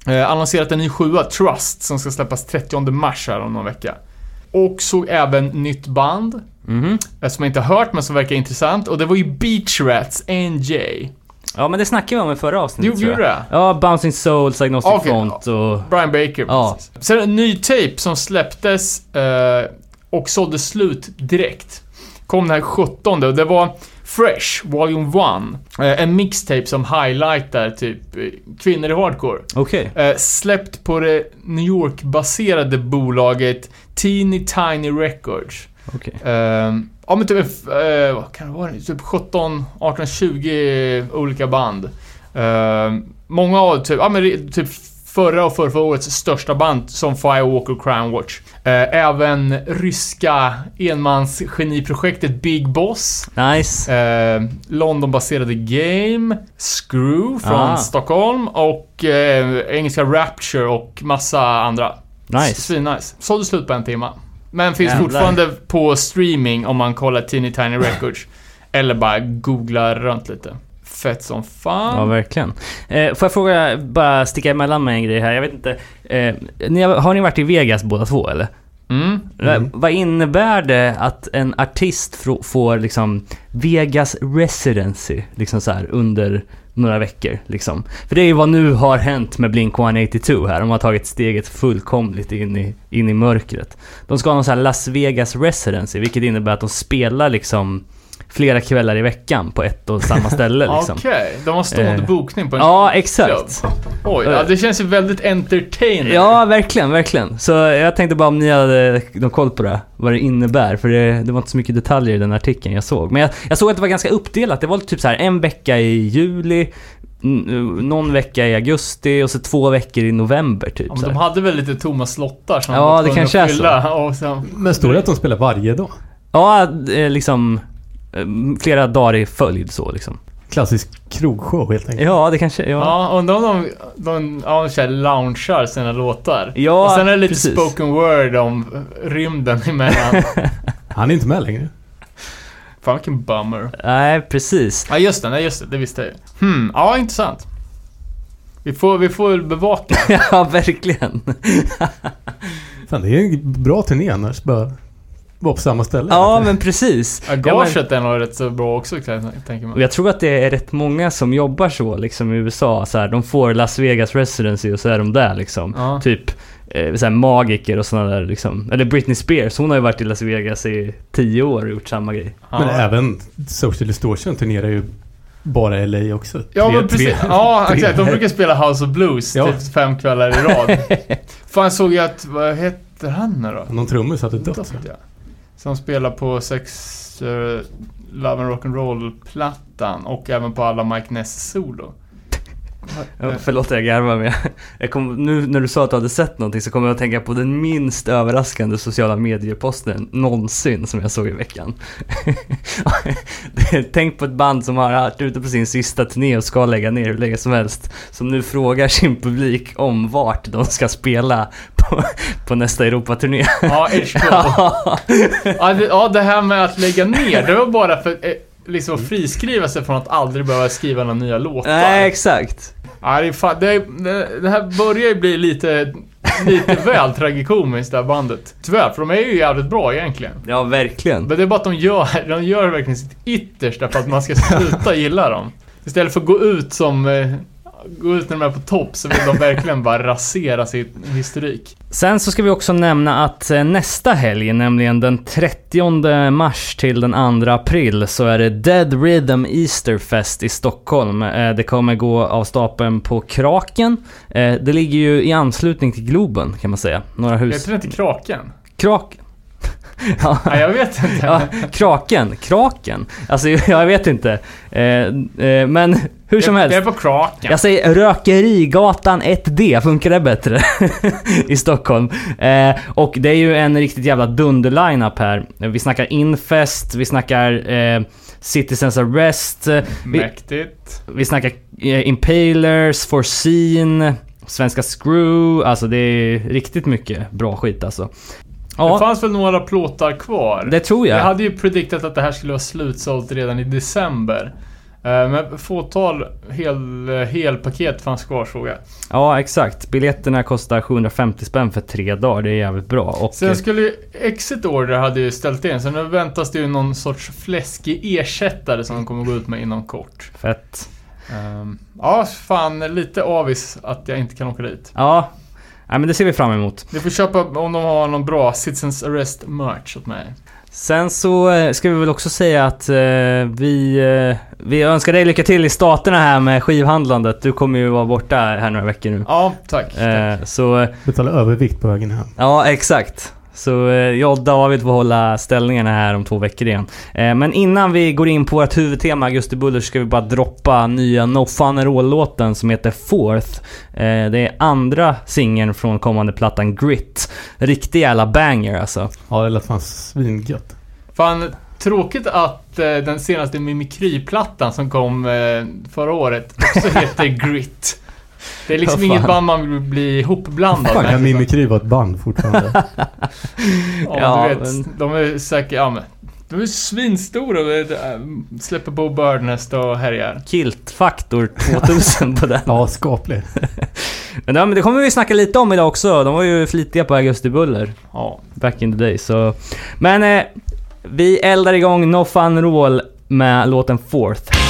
[SPEAKER 4] Eh, annonserat en ny sjua, Trust, som ska släppas 30 mars här om någon vecka. Och såg även nytt band,
[SPEAKER 2] Mhm.
[SPEAKER 4] eh, som jag inte har hört men som verkar intressant. Och det var ju Beach Rats, NJ.
[SPEAKER 2] Ja, men det snackade vi om i förra avsnittet
[SPEAKER 4] Jo,
[SPEAKER 2] tror jag.
[SPEAKER 4] gjorde det?
[SPEAKER 2] Ja, Bouncing Souls, Agnostic
[SPEAKER 4] Okej,
[SPEAKER 2] Front och...
[SPEAKER 4] Brian Baker,
[SPEAKER 2] Ja.
[SPEAKER 4] precis. Sen en ny tape som släpptes eh, och sålde slut direkt. Kom den här 17 och det var Fresh, Volume 1. Eh, en mixtape som highlightar typ eh, kvinnor i hardcore.
[SPEAKER 2] Okej.
[SPEAKER 4] Eh, släppt på det New York-baserade bolaget Teeny Tiny Records.
[SPEAKER 2] Okej.
[SPEAKER 4] Eh, ja men typ, eh, vad kan det vara? Typ 17, 18, 20 olika band. Eh, många av typ, ja men typ förra och förra, årets största band som Firewalker Crown Watch. Eh, även ryska enmans-geniprojektet Big Boss.
[SPEAKER 2] Nice.
[SPEAKER 4] Eh, Londonbaserade Game, Screw från
[SPEAKER 2] Ah.
[SPEAKER 4] Stockholm och eh, engelska Rapture och massa andra.
[SPEAKER 2] Nice.
[SPEAKER 4] Svinnice. Sålde slut på en timme. Men finns
[SPEAKER 2] Jävlar.
[SPEAKER 4] fortfarande på streaming om man kollar Teeny Tiny Records. eller bara googla runt lite. Fett som fan.
[SPEAKER 2] Ja, verkligen. Eh, får jag fråga, bara sticka emellan med en grej här. Jag vet inte. Eh, ni har, har ni varit i Vegas båda två eller?
[SPEAKER 4] Mm.
[SPEAKER 3] Mm.
[SPEAKER 2] Vad innebär det att en artist får liksom Vegas residency liksom så här under några veckor liksom? För det är ju vad nu har hänt med Blink-182 här. De har tagit steget fullkomligt in i, in i mörkret. De ska ha någon sån här Las Vegas residency, vilket innebär att de spelar liksom flera kvällar i veckan på ett och samma ställe <laughs> liksom.
[SPEAKER 4] Okej, de har stående
[SPEAKER 2] Eh,
[SPEAKER 4] bokning på en
[SPEAKER 2] Ja, exakt.
[SPEAKER 4] klubb. Oj, ja, det känns ju väldigt entertaining.
[SPEAKER 2] Ja, verkligen, verkligen. Så jag tänkte bara om ni hade någon koll på det, vad det innebär. För det, det var inte så mycket detaljer i den artikeln jag såg. Men jag, jag såg att det var ganska uppdelat. Det var typ så här en vecka i juli, någon vecka i augusti och så två veckor i november typ.
[SPEAKER 4] Ja, men de hade väl lite tomma slottar som
[SPEAKER 2] Ja,
[SPEAKER 4] de var
[SPEAKER 2] det kanske
[SPEAKER 4] att
[SPEAKER 2] är så.
[SPEAKER 4] fylla. Och sen,
[SPEAKER 3] Men står det att de spelar varje dag?
[SPEAKER 2] Ja, eh, liksom eh, flera dagar i följd så liksom.
[SPEAKER 3] Klassisk krogshow helt enkelt.
[SPEAKER 2] Ja, det kanske, ja.
[SPEAKER 4] Ja, undrar om de, de, ja, de loungear sina låtar.
[SPEAKER 2] Ja,
[SPEAKER 4] och sen är det lite
[SPEAKER 2] precis.
[SPEAKER 4] spoken word om rymden emellan. <laughs>
[SPEAKER 3] Han är inte med längre.
[SPEAKER 4] Fan vilken bummer.
[SPEAKER 2] Nej, precis.
[SPEAKER 4] Ja just det, nej just det, det visste jag ju. Hmm, ja intressant. Vi får, vi får väl bevaka. <laughs>
[SPEAKER 2] ja, verkligen.
[SPEAKER 3] Fan, det är en bra turné annars. Bara vara på samma ställe.
[SPEAKER 2] Ja, men precis.
[SPEAKER 4] Ja, Gaget är nog rätt så bra också jag tänka
[SPEAKER 2] Och jag tror att det är rätt många som jobbar så liksom i USA. Så här, de får Las Vegas residency och så är de där liksom.
[SPEAKER 4] Ja.
[SPEAKER 2] Typ eh, så här, magiker och sådana där liksom. Eller Britney Spears, hon har ju varit i Las Vegas i tio år och gjort samma grej.
[SPEAKER 3] Men
[SPEAKER 4] ja.
[SPEAKER 3] även Social Distortion turnerar ju bara LA också.
[SPEAKER 4] Ja
[SPEAKER 3] Tre-
[SPEAKER 4] men precis.
[SPEAKER 3] tre-
[SPEAKER 4] ja
[SPEAKER 3] tre-
[SPEAKER 4] exakt. De brukar spela House of Blues
[SPEAKER 3] Ja.
[SPEAKER 4] typ fem kvällar i rad. <laughs> Fan jag såg ju att, vad heter han nu då?
[SPEAKER 3] Någon trummis hade dött. va?
[SPEAKER 4] Ja. Som spelar på sex uh, Love and Rock'n'Roll-plattan och även på alla Mike Ness solo.
[SPEAKER 2] Ja, förlåt jag garvar men jag, jag kom, nu när du sa att du hade sett någonting så kommer jag att tänka på den minst överraskande sociala medieposten någonsin som jag såg i veckan. <laughs> Tänk på ett band som har varit ute på sin sista turné och ska lägga ner hur länge som helst. Som nu frågar sin publik om vart de ska spela på, på nästa Europaturné.
[SPEAKER 4] Ja, <laughs> ja, det, ja, det här med att lägga ner, det var bara för eh, liksom friskriva sig från att aldrig behöva skriva några nya låtar.
[SPEAKER 2] Nej, exakt.
[SPEAKER 4] Ja, det, är fan, det, det, det här börjar ju bli lite, lite <laughs> väl tragikomiskt det här bandet. Tyvärr, för de är ju jävligt bra egentligen.
[SPEAKER 2] Ja, verkligen.
[SPEAKER 4] Men det är bara att de gör, de gör verkligen sitt yttersta för att man ska sluta <laughs> gilla dem. Istället för att gå ut som... eh, Gå ut när de är på topp så vill de verkligen bara rasera sin historik.
[SPEAKER 2] Sen så ska vi också nämna att eh, nästa helg, nämligen den 30 mars till den 2 april, så är det Dead Rhythm Easterfest i Stockholm. Eh, Det kommer gå av stapeln på Kraken. Eh, Det ligger ju i anslutning till Globen kan man säga. Några hus...
[SPEAKER 4] Heter det inte Kraken?
[SPEAKER 2] Kraken? Ja. <laughs>
[SPEAKER 4] Nej, jag vet inte. <laughs>
[SPEAKER 2] Ja, kraken, kraken. Alltså <laughs> jag vet inte. Eh, eh, men hur som
[SPEAKER 4] Jag- Jag är
[SPEAKER 2] helst.
[SPEAKER 4] på kraken.
[SPEAKER 2] Jag säger Rökerigatan 1D, funkar det bättre? I Stockholm. Eh, och det är ju en riktigt jävla dunder-lineup här. Vi snackar Infest, vi snackar Citizens Arrest, eh, vi,
[SPEAKER 4] Mäktigt.
[SPEAKER 2] vi snackar Impalers, Foreseen, Svenska Screw. Alltså det är riktigt mycket bra skit alltså.
[SPEAKER 4] Det
[SPEAKER 2] Ja,
[SPEAKER 4] fanns väl några plåtar kvar?
[SPEAKER 2] det tror jag.
[SPEAKER 4] Jag hade ju prediktat att det här skulle vara slutsålt redan i december. Eh, Men fåtal hel, helpaket fanns kvar såg jag.
[SPEAKER 2] Ja, exakt. Biljetterna kostar 750 spänn för tre dagar. Det är jävligt bra. Och,
[SPEAKER 4] Sen skulle ju Exit Order hade ju ställt in, så nu väntas det ju någon sorts fläskig ersättare som de kommer gå ut med inom kort.
[SPEAKER 2] Fett.
[SPEAKER 4] Ehm, ja, fan lite avis att jag inte kan åka dit.
[SPEAKER 2] Ja, Nej, men det ser vi fram emot.
[SPEAKER 4] Vi får köpa om de har någon bra Citizens Arrest merch åt mig.
[SPEAKER 2] Sen så eh, ska vi väl också säga att eh, vi, eh, vi önskar dig lycka till i staterna här med skivhandlandet. Du kommer ju vara borta här några veckor nu.
[SPEAKER 4] Ja, tack.
[SPEAKER 2] Eh, så
[SPEAKER 3] Betala övervikt på vägen hem.
[SPEAKER 2] ja, exakt. Så eh, jag och David får hålla ställningarna här om två veckor igen. Eh, men innan vi går in på vårt huvudtema Augusti Buller ska vi bara droppa nya No Fun at All-låten som heter Fourth. Eh, det är andra singeln från kommande plattan Grit. Riktig jävla banger alltså.
[SPEAKER 3] Ja, det lät fan svingött.
[SPEAKER 4] Fan, tråkigt att den senaste Mimikry-plattan som kom förra året också <laughs> heter Grit. Det är liksom
[SPEAKER 2] Ja,
[SPEAKER 4] inget
[SPEAKER 2] fan.
[SPEAKER 4] band man vill bli ihopblandad
[SPEAKER 3] Fan,
[SPEAKER 4] med.
[SPEAKER 3] kan Mimikry vara ett band fortfarande? <laughs>
[SPEAKER 4] Ja,
[SPEAKER 2] Ja,
[SPEAKER 4] du vet.
[SPEAKER 2] men-
[SPEAKER 4] De är säkert, ja men. De är svinstora och äh, släpper på Birdnest och härjar.
[SPEAKER 2] Kilt-faktor 2000 på den. <laughs>
[SPEAKER 3] Ja, skaplig. <laughs>
[SPEAKER 2] Men, ja, men det kommer vi snacka lite om idag också. De var ju flitiga på Augusti Buller.
[SPEAKER 4] Ja.
[SPEAKER 2] Back in the day. Så. Men eh, vi eldar igång No Fun Roll med låten Fourth.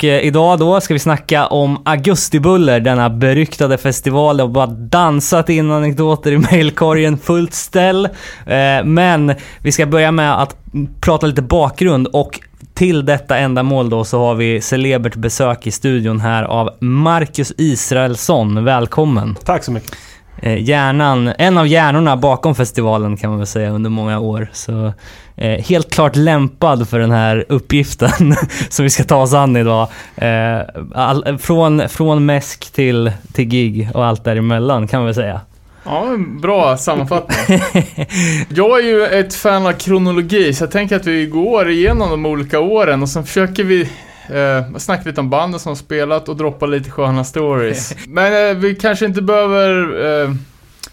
[SPEAKER 2] Och eh, idag då ska vi snacka om Augustibuller, denna beryktade festival. Det har bara dansat in anekdoter i mailkorgen, fullt ställ. Eh, men vi ska börja med att prata lite bakgrund och till detta ändamål då så har vi celebert besök i studion här av Marcus Israelsson. Välkommen!
[SPEAKER 5] Tack så mycket.
[SPEAKER 2] Eh, hjärnan, en av hjärnorna bakom festivalen kan man väl säga under många år. Så eh, helt klart lämpad för den här uppgiften <laughs> som vi ska ta oss an idag. Eh, all, från, från mäsk till, till gig och allt däremellan kan man väl säga.
[SPEAKER 4] Ja, bra sammanfattning. <laughs> jag är ju ett fan av kronologi, så jag tänker att vi går igenom de olika åren och sen försöker vi eh, snacka lite om banden som spelat och droppa lite sköna stories. <laughs> Men eh, vi kanske inte behöver eh,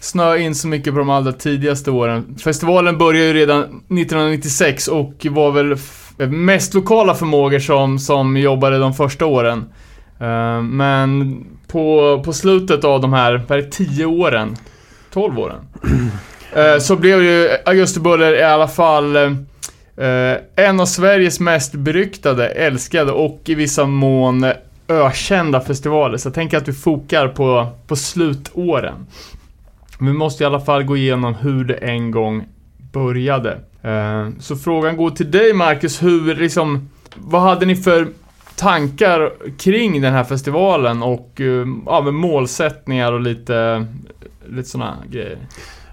[SPEAKER 4] snöa in så mycket på de allra tidigaste åren. Festivalen började ju redan 1996 och var väl f- mest lokala förmågor som, som jobbade de första åren. Eh, men på, på slutet av de här, vad är det, 10 åren? 12 åren? <clears throat> Eh, så blev ju Augustibuller i alla fall eh, en av Sveriges mest beryktade, älskade och i vissa mån ökända festivaler. Så jag tänker att vi fokar på, på slutåren. Vi måste i alla fall gå igenom hur det en gång började. Eh, Så frågan går till dig Marcus, hur liksom, vad hade ni för tankar kring den här festivalen och eh, ja, med målsättningar och lite, lite sådana grejer?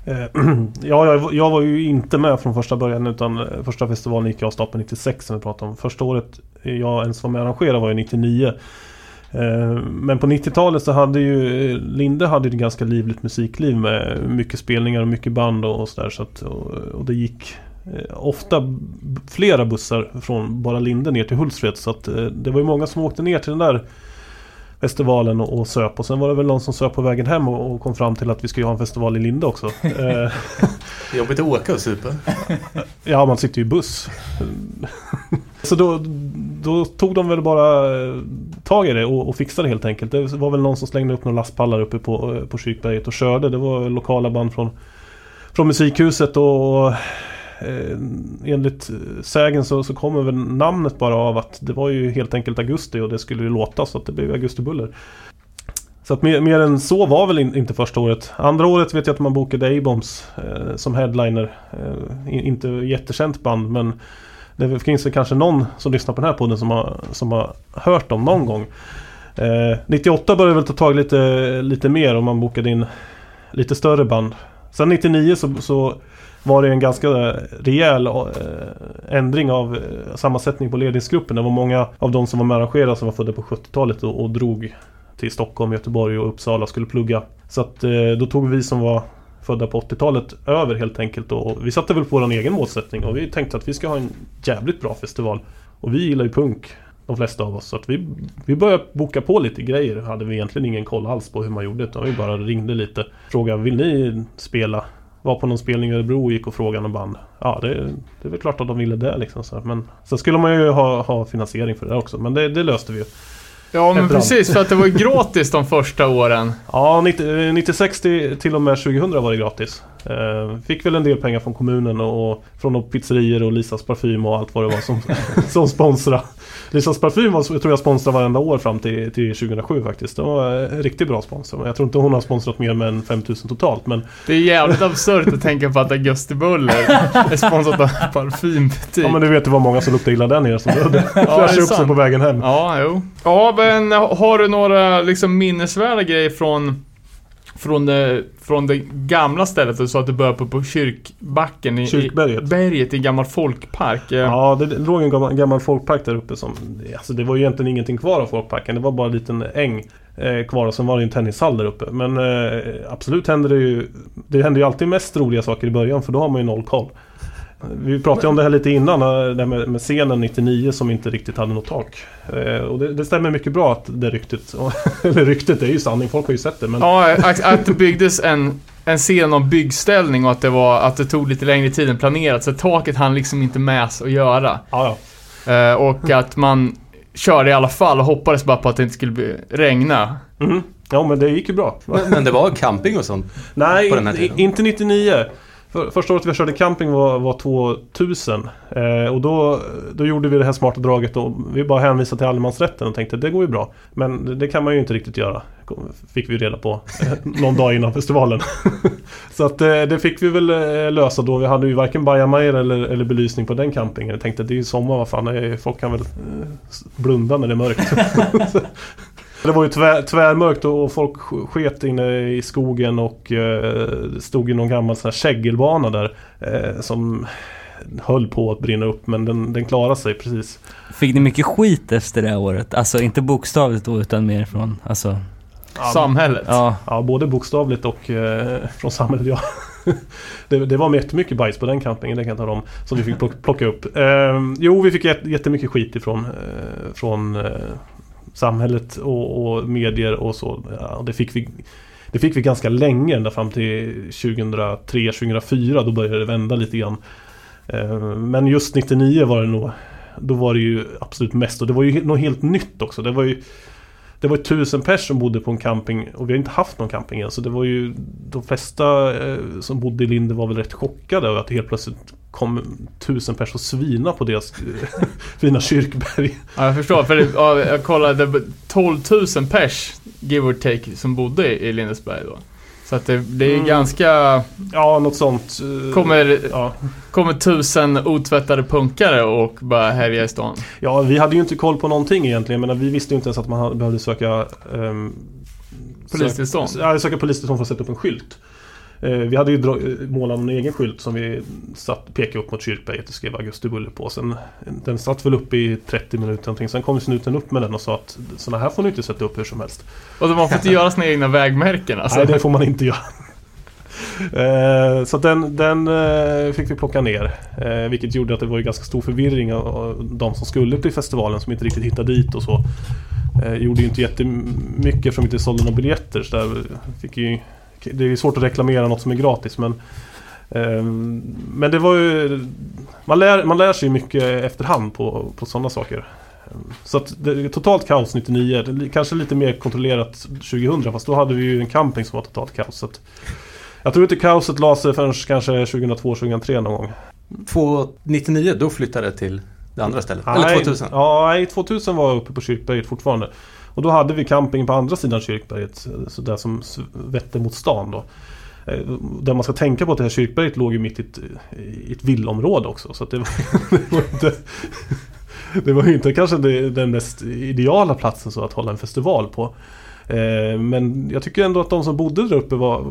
[SPEAKER 5] Eh, <clears throat> ja, jag, jag var ju inte med från första början utan eh, första festivalen gick jag av stapeln 96 som vi pratade om. Första året jag ens var med och arrangerade var ju 99. Eh, men på 90-talet så hade ju Linde hade ju ett ganska livligt musikliv med mycket spelningar och mycket band och, och sådär. Så att, och, och det gick ofta flera bussar från bara Linde ner till Hultsfred. Så att det var ju många som åkte ner till den där festivalen och, och söp. Och sen var det väl någon som söp på vägen hem och, och kom fram till att vi skulle ha en festival i Linde också. <laughs> Eh,
[SPEAKER 3] Jobbigt att åka och supa. <laughs>
[SPEAKER 5] Ja, man sitter ju i buss. <laughs> Så då, då tog de väl bara eh, tag i det och, och fixade det helt enkelt. Det var väl någon som slängde upp några lastpallar uppe på, eh, på Kyrkberget och körde. Det var lokala band från, från Musikhuset och eh, enligt eh, sägen så, så kommer väl namnet bara av att det var ju helt enkelt augusti och det skulle ju låta så att det blev augustibuller. Så att mer, mer än så var väl in, inte första året. Andra året vet jag att man bokade A-bombs eh, som headliner. Eh, inte jättekänt band men det finns väl kanske någon som lyssnar på den här podden som har, som har hört dem någon gång. Eh, 98 började väl ta tag lite, lite mer och man bokade in lite större band. Sen 99 så, så var det en ganska rejäl eh, ändring av eh, sammansättning på ledningsgruppen. Det var många av de som var med och arrangerade som var födda på 70-talet och, och drog till Stockholm, Göteborg och Uppsala och skulle plugga. Så att eh, då tog vi som var födda på 80-talet över helt enkelt och vi satte väl på vår egen målsättning och vi tänkte att vi ska ha en jävligt bra festival. Och vi gillar ju punk, de flesta av oss. Så att vi, vi började boka på lite grejer. Hade vi egentligen ingen koll alls på hur man gjorde utan vi bara ringde lite. Frågade, vill ni spela? Var på någon spelning i Örebro och gick och frågade någon band. Ja, det, det är väl klart att de ville det liksom. Så, men sen skulle man ju ha, ha finansiering för det också. Men det, det löste vi ju.
[SPEAKER 4] Ja, men
[SPEAKER 5] Efterhand.
[SPEAKER 4] precis, för att det var ju gratis de första åren. <laughs>
[SPEAKER 5] Ja, 90, 96 till, till och med 2000 var det gratis. Eh, fick väl en del pengar från kommunen och, från pizzerior och Lisas parfym och allt vad det var som, <laughs> som sponsrade. Lisas parfym var, tror jag sponsrade varenda år fram till, till 2007 faktiskt. Det var en riktigt bra sponsor. Jag tror inte hon har sponsrat mer än 5000 totalt. Men,
[SPEAKER 4] Det är jävligt absurt att tänka på att Augustibuller <laughs> är sponsrat av en parfymbutik.
[SPEAKER 5] ja, men du vet det var många som luktade illa där nere som <laughs>
[SPEAKER 4] är
[SPEAKER 5] fräscha upp sig på vägen hem.
[SPEAKER 4] Ja, jo. Ja, men har du några liksom minnesvärda grejer från från det, från det gamla stället, du sa att du började på, på kyrkbacken i,
[SPEAKER 5] Kyrkberget.
[SPEAKER 4] i berget i en gammal folkpark. Eh,
[SPEAKER 5] Ja, det, det låg en gammal, gammal folkpark där uppe som... Alltså det var ju egentligen ingenting kvar av folkparken. Det var bara en liten äng eh, kvar och sen var det en tennishall där uppe. Men eh, absolut hände det ju... Det händer ju alltid mest roliga saker i början för då har man ju noll koll. Vi pratade om det här lite innan, eh, det här med, med scenen 99 som inte riktigt hade något tak. Eh, och det, det stämmer mycket bra att det ryktet, <laughs> eller ryktet är ju sanning, folk har ju sett det. Men
[SPEAKER 4] Ja, att, att det byggdes en, en scen om byggställning och att det, var, att det tog lite längre tid än planerat. Så taket hann liksom inte med att göra.
[SPEAKER 5] ja, ja.
[SPEAKER 4] Eh, och att man körde i alla fall och hoppades bara på att det inte skulle regna.
[SPEAKER 5] Mhm. ja men det gick ju bra.
[SPEAKER 3] Men, men det var camping och sånt.
[SPEAKER 5] Nej,
[SPEAKER 3] på den här tiden?
[SPEAKER 5] inte 99. För, första året vi körde camping var, var 2000. Eh, och då, då gjorde vi det här smarta draget och vi bara hänvisade till allemansrätten och tänkte det går ju bra. Men det, det kan man ju inte riktigt göra. Fick vi reda på eh, någon dag innan <laughs> festivalen. <laughs> Så att eh, det fick vi väl eh, lösa då. Vi hade ju varken bajamajor eller, eller belysning på den campingen. Jag tänkte det är ju sommar, vad fan. Eh, folk kan väl eh, blunda när det är mörkt. <laughs> Det var ju tvär, tvärmörkt och folk sk- sket inne i skogen och eh, stod ju någon gammal sån här kägelbana där eh, som höll på att brinna upp men den, den klarade sig precis.
[SPEAKER 2] Fick ni mycket skit efter det året? Alltså inte bokstavligt då utan mer från, alltså
[SPEAKER 4] samhället.
[SPEAKER 2] Ja,
[SPEAKER 5] Ja, både bokstavligt och eh, från samhället, ja. <laughs> det, det var jättemycket bajs på den campingen, det kan jag tala om. Som vi fick plock- plocka upp. Eh, jo, vi fick jät- jättemycket skit ifrån eh, från, eh, samhället och, och medier och så. Ja, det, fick vi, det fick vi ganska länge, ända fram till 2003-2004. Då började det vända lite grann. Eh, men just 99 var det nog Då var det ju absolut mest och det var ju något helt nytt också. Det var ju det var tusen pers som bodde på en camping och vi har inte haft någon camping än. Så det var ju De flesta eh, som bodde i Linde var väl rätt chockade över att det helt plötsligt kom tusen pers och svina på deras eh, <laughs> fina kyrkberg.
[SPEAKER 4] Ja, jag förstår. För det, ja, jag kollade, det var 12 000 pers, give or take, som bodde i Lindesberg då. Så att det, det är
[SPEAKER 5] Mm.
[SPEAKER 4] ganska...
[SPEAKER 5] Ja, något sånt. eh,
[SPEAKER 4] Kommer,
[SPEAKER 5] Ja.
[SPEAKER 4] kommer tusen otvättade punkare och bara härja i stan.
[SPEAKER 5] ja, vi hade ju inte koll på någonting egentligen. Men vi visste ju inte ens att man behövde söka ehm,
[SPEAKER 4] Polistillstånd.
[SPEAKER 5] Sök, ja, söka polistillstånd för att sätta upp en skylt. Eh, vi hade ju eh, målat en egen skylt som vi satt, pekade upp mot kyrkberget och skrev Augusti Bulle på. Sen, den satt väl upp i 30 minuter någonting. Sen kom snuten upp med den och sa att sådana här får ni inte sätta upp hur som helst.
[SPEAKER 4] Och de har fått göra sina egna vägmärken alltså.
[SPEAKER 5] Nej, det får man inte göra. <laughs> Eh, så den, den fick vi plocka ner. Vilket gjorde att det var ganska stor förvirring av, de som skulle till festivalen som inte riktigt hittade dit och så. Gjorde ju inte jättemycket eftersom vi inte sålde några biljetter. Så där fick ju, det är svårt att reklamera något som är gratis men eh, Men det var ju Man lär, man lär sig mycket efterhand på, på sådana saker. Så att det totalt kaos 99. Det Kanske lite mer kontrollerat 2000 fast då hade vi ju en camping som var totalt kaos. Så att jag tror inte kaoset la sig förrän kanske 2002-2003 någon gång.
[SPEAKER 6] 299 då flyttade det till det andra stället. Eller 2000.
[SPEAKER 5] Ja, nej, 2000 var jag uppe på Kyrkberget fortfarande. Och då hade vi camping på andra sidan Kyrkberget. Så där som vette mot stan då. Eh, Där man ska tänka på att det här Kyrkberget låg ju mitt i ett, i ett villområde också. Så det, var, <laughs> det var inte... Det var inte kanske det, den mest ideala platsen så att hålla en festival på. Eh, Men jag tycker ändå att de som bodde där uppe var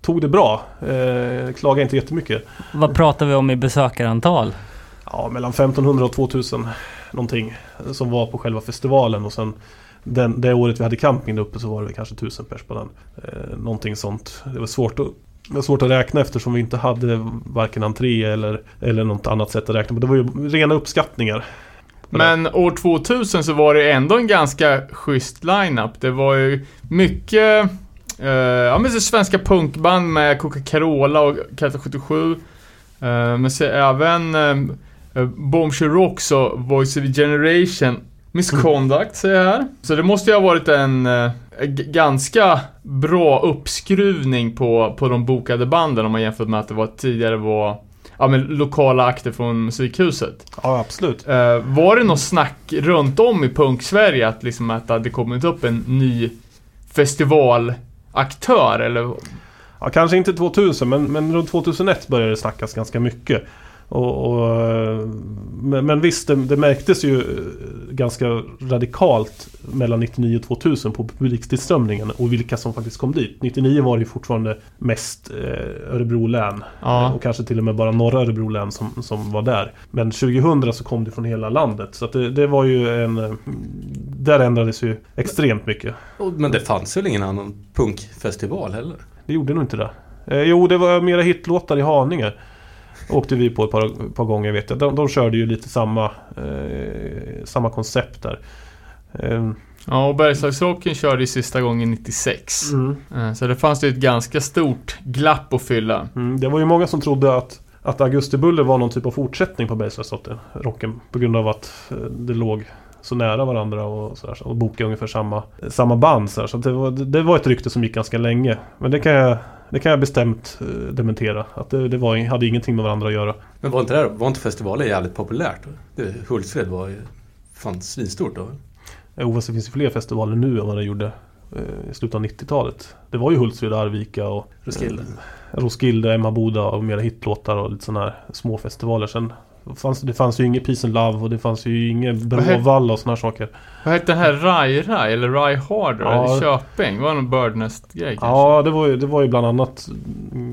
[SPEAKER 5] Tog det bra. Eh, klagade inte jättemycket.
[SPEAKER 7] Vad pratar vi om i besökarantal?
[SPEAKER 5] Ja, mellan 1500 och 2000 någonting som var på själva festivalen och sen den, det året vi hade camping där uppe så var det kanske 1000 pers på den. Eh, någonting sånt. Det var svårt att det var svårt att räkna eftersom vi inte hade varken entré eller, eller något annat sätt att räkna på. Det var ju rena uppskattningar.
[SPEAKER 4] Men år 2000 så var det ändå en ganska schysst lineup. Det var ju mycket eh, ja, men så svenska punkband med Coca-Cola och Kata 77. Eh, men så även eh, eh, Bombshell Rocks och Voice of the Generation. Misconduct säger jag här. Så det måste ju ha varit en eh, ganska bra uppskruvning på, på de bokade banden om man jämför med att det var tidigare var ja, men lokala akter från musikhuset.
[SPEAKER 5] Ja, absolut.
[SPEAKER 4] Eh, var det något snack runt om i punk-Sverige att, liksom att det hade kommit upp en ny festivalaktör eller?
[SPEAKER 5] Ja, kanske inte 2000 men, men runt 2001 började det snackas ganska mycket. Och, och, men, men visst, det, det märktes ju eh, ganska radikalt mellan 99 och 2000 på publiktillströmningen och vilka som faktiskt kom dit. 99 var det ju fortfarande mest eh, Örebro län.
[SPEAKER 4] Ja.
[SPEAKER 5] Eh, Och kanske till och med bara norra Örebro län som, som var där. Men 2000 så kom det från hela landet. Så det, det var ju en... Där ändrades ju extremt mycket.
[SPEAKER 6] Men det fanns väl ingen annan punkfestival heller?
[SPEAKER 5] Det gjorde nog inte det. Eh, jo, det var mera hitlåtar i Haninge. Åkte vi på ett par, par gånger vet jag. De, de körde ju lite samma, eh, samma koncept där. Eh,
[SPEAKER 4] Ja, och Bergslagsrocken körde ju sista gången 96.
[SPEAKER 5] mm,
[SPEAKER 4] Eh, så det fanns ju ett ganska stort glapp att fylla.
[SPEAKER 5] mm, det var ju många som trodde att, att Augusti Buller var någon typ av fortsättning på Bergslagsrocken. På grund av att eh, det låg så nära varandra och, så och bokade ungefär samma, samma band. Så, så det, var, det var ett rykte som gick ganska länge. Men det kan jag, det kan jag bestämt eh, dementera. Att det, det var, hade ingenting med varandra att göra.
[SPEAKER 6] Men var inte, det, var inte festivalen jävligt populärt? Det, Hultsfred var ju fan svinstort då.
[SPEAKER 5] Jo, fast det finns ju fler festivaler nu än vad det gjorde eh, i slutet av 90-talet. Det var ju Hultsfred, Arvika och
[SPEAKER 6] Roskilde.
[SPEAKER 5] eh, Roskilde, Emmaboda och mera hitlåtar och lite sådana här små festivaler. Sen fanns det fanns ju inget Peace and Love och det fanns ju inget Bråvalla och sådana saker.
[SPEAKER 4] Vad hette den här Rai Rai eller Rai Harder
[SPEAKER 5] Ja.
[SPEAKER 4] i Köping? Var det någon Birdnest-grej kanske?
[SPEAKER 5] Ja, det var ju, det var ju bland annat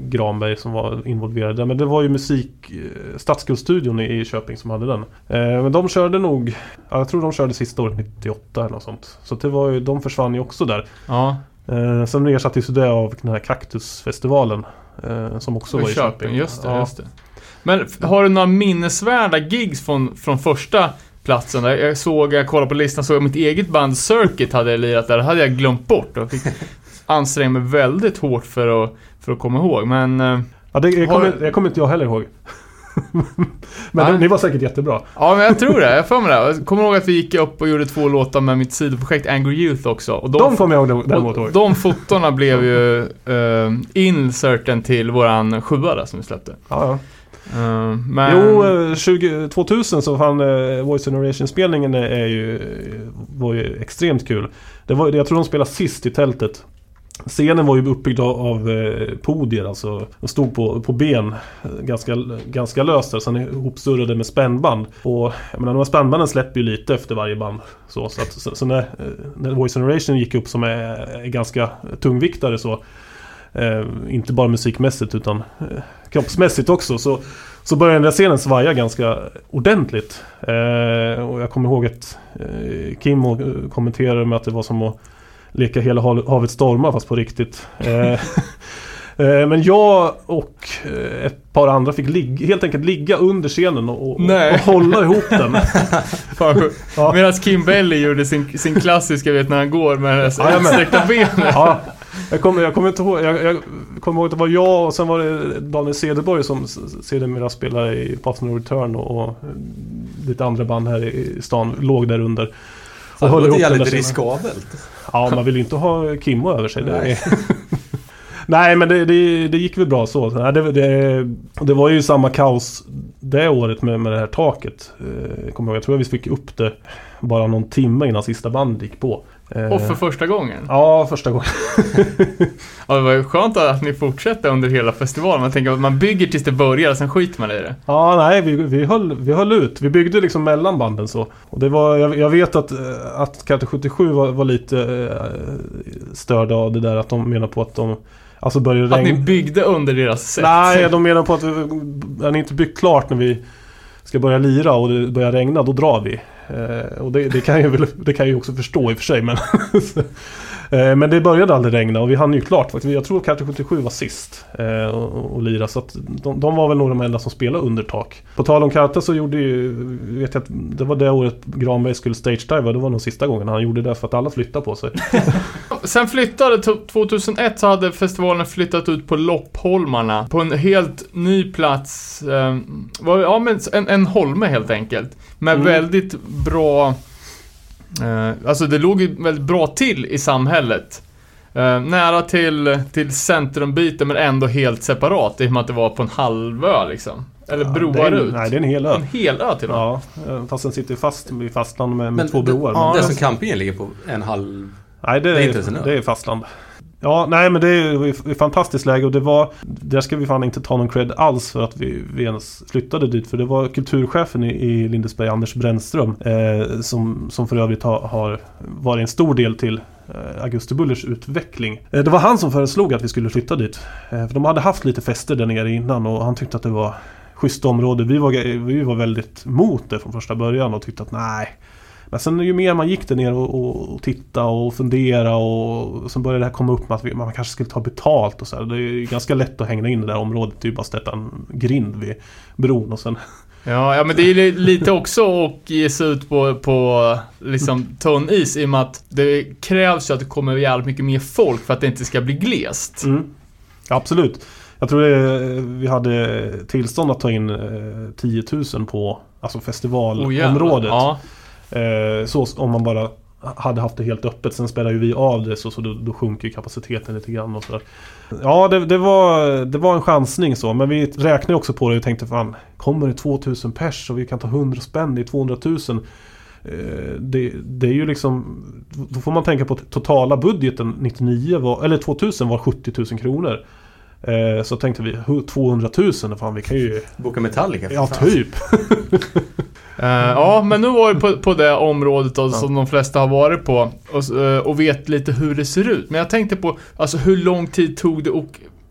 [SPEAKER 5] Granberg som var involverade. Men det var ju musik, eh, Stadsguldstudion i, Köping som hade den. Eh, men de körde nog, ja, jag tror de körde sista året 98 eller något sånt. Så det var ju, de försvann ju också där.
[SPEAKER 4] Ja,
[SPEAKER 5] Eh, sen ersattes det av den här Kaktusfestivalen. Eh, som också var
[SPEAKER 4] i
[SPEAKER 5] i
[SPEAKER 4] Köping.
[SPEAKER 5] Köping.
[SPEAKER 4] Just det,
[SPEAKER 5] Ja.
[SPEAKER 4] just det. Men har du några minnesvärda gigs från, från första platsen? Jag såg, jag kollade på listan, såg jag mitt eget band Circuit hade lirat där. Det hade jag glömt bort och fick <laughs> anstränga mig väldigt hårt för att, för att komma ihåg. Men eh,
[SPEAKER 5] Ja, det, jag
[SPEAKER 4] Har
[SPEAKER 5] kommer, jag kommer inte jag heller ihåg. <laughs> men det, ni var säkert jättebra.
[SPEAKER 4] Ja, men jag tror det. Jag för mig det. Jag kommer ihåg att vi gick upp och gjorde två låtar med mitt sidoprojekt Angry Youth också. Och
[SPEAKER 5] De kommer jag ihåg däremot ihåg.
[SPEAKER 4] de fotona blev ju uh, inserten till våran sjua där som vi släppte.
[SPEAKER 5] Ja, ja.
[SPEAKER 4] Uh, men...
[SPEAKER 5] Jo, eh, 20, 2000 så fann uh, Voice Generation-spelningen är, ju, var ju extremt kul. Det var, jag tror de spelade sist i tältet. Scenen var ju uppbyggd av, av podier, alltså. De stod på, på ben ganska, ganska löst där, sen ihopsurrade med spännband. Och jag menar, de här spännbanden släpper ju lite efter varje band. Så, så, att, så, så när, när Voice Generation gick upp som är, är ganska tungviktare så inte bara musikmässigt utan eh, kroppsmässigt också. Så, så började den där scenen svaja ganska ordentligt. Eh, och jag kommer ihåg att eh, Kim eh, kommenterade med att det var som att leka hela hav- havet stormar fast på riktigt. Eh, <laughs> eh, men jag och eh, ett par andra fick ligga, helt enkelt ligga under scenen och, och, och hålla ihop den. <laughs>
[SPEAKER 4] Fan.
[SPEAKER 5] Ja.
[SPEAKER 4] Medan Kim Belly gjorde sin, sin klassiska, vet när han går med det
[SPEAKER 5] med.
[SPEAKER 4] utsträckta benet.
[SPEAKER 5] Ja, jag kommer, jag kommer inte ihåg. Jag, jag kommer ihåg att det var jag och sen var det Daniel Cederborg som sedermera spelade i Path No Return och, och lite andra band här i stan låg där under.
[SPEAKER 6] Det
[SPEAKER 5] höll
[SPEAKER 6] låter jävligt riskabelt.
[SPEAKER 5] Ja, man vill ju inte ha Kimmo över sig.
[SPEAKER 6] Nej. <laughs>
[SPEAKER 5] Nej, men det, det, det gick väl bra så. Det, det, det var ju samma kaos det året med, med det här taket. Eh, jag, ihåg. jag tror att vi fick upp det bara någon timme innan sista bandet gick på. Eh,
[SPEAKER 4] Och för första gången.
[SPEAKER 5] Ja, första gången. <laughs>
[SPEAKER 4] Ja, det var ju skönt att ni fortsätter under hela festivalen. Man tänker att man bygger tills det börjar, sen skiter man i det.
[SPEAKER 5] Ja, nej, vi, vi, höll, vi höll ut. Vi byggde liksom mellan banden så. Och det var, jag, jag vet att, eh, att Katte 77 var, var lite eh, störda av det där att de menar på att de Alltså började
[SPEAKER 4] Att ni
[SPEAKER 5] regna.
[SPEAKER 4] byggde under deras sätt.
[SPEAKER 5] Nej, de menar på att vi, är ni inte byggt klart när vi ska börja lira och det börjar regna, då drar vi. Eh, och det, det, kan jag väl, det kan jag ju också förstå i och för sig. Men, <laughs> men det började aldrig regna och vi hann ju klart faktiskt. Jag tror att Katte 77 var sist eh, och, och lira. Så att de, de var väl nog de enda som spelade under tak. På tal om Katte så gjorde ju, vet jag att det var det året Granberg skulle stage-diva. Det var nog sista gången han gjorde det för att alla flyttade på sig. <laughs>
[SPEAKER 4] Sen flyttade, to- 2001 så hade festivalen flyttat ut på Loppholmarna. På en helt ny plats. Eh, var, ja, men en, en holme helt enkelt. Med
[SPEAKER 5] Mm.
[SPEAKER 4] väldigt bra... Eh, alltså det låg ju väldigt bra till i samhället. Eh, nära till, till centrumbiten men ändå helt separat. I och med att det var på en halvö liksom. Eller
[SPEAKER 5] Ja,
[SPEAKER 4] broar
[SPEAKER 5] det en-
[SPEAKER 4] ut.
[SPEAKER 5] Nej, det är en hel ö.
[SPEAKER 4] En hel ö till och med.
[SPEAKER 5] Ja, eh, fast den sitter fast vid fastland med, med
[SPEAKER 6] Men
[SPEAKER 5] två
[SPEAKER 6] det-
[SPEAKER 5] broar.
[SPEAKER 4] ja,
[SPEAKER 5] men-
[SPEAKER 6] Det som campingen ligger på en halv...
[SPEAKER 5] Nej, det,
[SPEAKER 6] Det är
[SPEAKER 5] är,
[SPEAKER 6] inte ens en ö.
[SPEAKER 5] det är fastland. Ja, nej men det är ju ett fantastiskt läge och det var... Där ska vi fan inte ta någon cred alls för att vi, vi ens flyttade dit. För det var kulturchefen i, i Lindesberg, Anders Brännström, eh, som, som för övrigt har, har varit en stor del till eh, Augusti Bullers utveckling. Eh, det var han som föreslog att vi skulle flytta dit. Eh, för de hade haft lite fester där nere innan och han tyckte att det var schysst område. Vi var, vi var väldigt mot det från första början och tyckte att nej, men sen ju mer man gick där ner och, och, och titta och fundera och sen började det här komma upp med att vi, man kanske skulle ta betalt och så här. Det är ju ganska lätt att hänga in det där området. Det är ju bara att sätta en grind vid bron och sen...
[SPEAKER 4] Ja, ja men det är li- lite också att ge sig ut på, på liksom tunn is i och med att det krävs ju att det kommer jävligt mycket mer folk för att det inte ska bli glest.
[SPEAKER 5] Mm. Ja, absolut. Jag tror det, vi hade tillstånd att ta in eh, 10 000 på alltså
[SPEAKER 4] Oh,
[SPEAKER 5] festivalområdet.
[SPEAKER 4] jävlar. Ja.
[SPEAKER 5] Eh, så om man bara hade haft det helt öppet. Sen spelar ju vi av det så, så då, då sjunker ju kapaciteten lite grann och sådär. Ja, det, det, var, det var en chansning så. Men vi räknade också på det och tänkte fan, kommer det 2000 pers och vi kan ta 100 spänn, det är 200 000. Eh, det, det är ju liksom, då får man tänka på att totala budgeten 99 var, eller 2000 var 70 000 kronor. Eh, så tänkte vi, hu- 200 000, fan vi kan ju...
[SPEAKER 6] Boka Metallica
[SPEAKER 5] Ja,
[SPEAKER 6] fan.
[SPEAKER 5] typ. <laughs>
[SPEAKER 4] Eh, ja, men nu var det på, på det området då, som de flesta har varit på och, eh, och vet lite hur det ser ut. Men jag tänkte på, alltså hur lång tid tog det att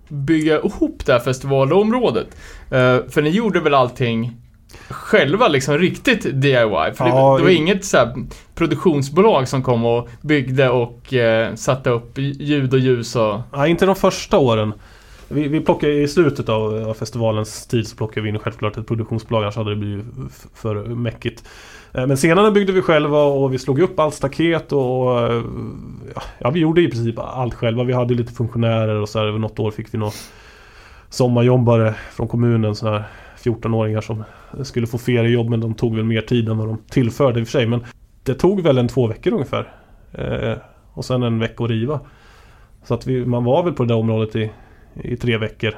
[SPEAKER 4] bygga ihop det här festivalområdet? Eh, för ni gjorde väl allting själva liksom riktigt DIY? För
[SPEAKER 5] Ja,
[SPEAKER 4] det, det var inget så här produktionsbolag som kom och byggde och eh, satte upp ljud och ljus och...
[SPEAKER 5] Nej, inte de första åren. Vi, vi plockade i slutet av, av festivalens tid så plockade vi in självklart ett produktionsbolag annars hade det blivit för mäckigt. Eh, men scenerna byggde vi själva och vi slog upp allt staket och ja, vi gjorde i princip allt själva. Vi hade lite funktionärer och så här. Över något år fick vi några sommarjobbare från kommunen, sådana här 14-åringar som skulle få feriejobb men de tog väl mer tid än vad de tillförde i och för sig. Men det tog väl en två veckor ungefär. Eh, och sen en vecka att riva. Så att vi, man var väl på det där området i, i tre veckor.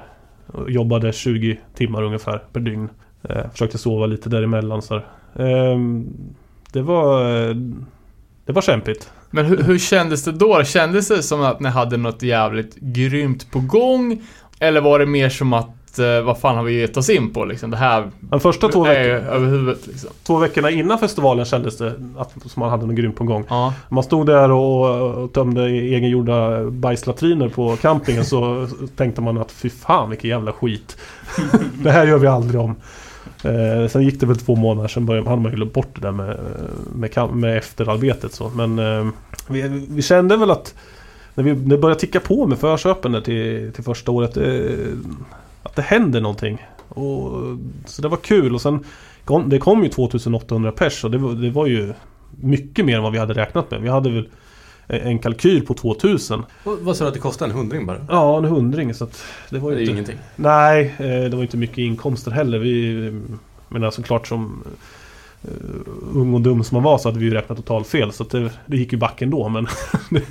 [SPEAKER 5] Och jobbade 20 timmar ungefär per dygn. Eh, försökte sova lite däremellan så här. Eh, det var... Det var kämpigt.
[SPEAKER 4] Men hur, hur kändes det då? Kändes det som att ni hade något jävligt grymt på gång? Eller var det mer som att, eh, vad fan har vi gett oss in på liksom? Det här
[SPEAKER 5] De första två,
[SPEAKER 4] är över huvudet liksom.
[SPEAKER 5] två veckorna innan festivalen kändes det att som man hade något grymt på gång.
[SPEAKER 4] Ja.
[SPEAKER 5] Man stod där och, tömde egengjorda bajslatriner på campingen så <laughs> tänkte man att fy fan vilken jävla skit. det här gör vi aldrig om. Eh, sen gick det väl två månader, sen började, hade man ju glömt bort det där med, med, med efterarbetet. Så. Men eh, vi, vi kände väl att när vi när det började ticka på med förköpen till, till första året eh, att det hände någonting. Och, så det var kul och sen kom, det kom ju 2800 pers och det var, det var ju mycket mer än vad vi hade räknat med. Vi hade väl en kalkyl på 2000.
[SPEAKER 6] Vad, sa du att det kostade? En hundring bara?
[SPEAKER 5] Ja, en hundring. Så det var
[SPEAKER 6] Det
[SPEAKER 5] ju
[SPEAKER 6] är
[SPEAKER 5] inte...
[SPEAKER 6] ingenting.
[SPEAKER 5] Nej, eh, det var inte mycket inkomster heller. Vi, men såklart som uh, ung och dum som man var så hade vi ju räknat totalt fel. Så det, det gick ju backen då. Men,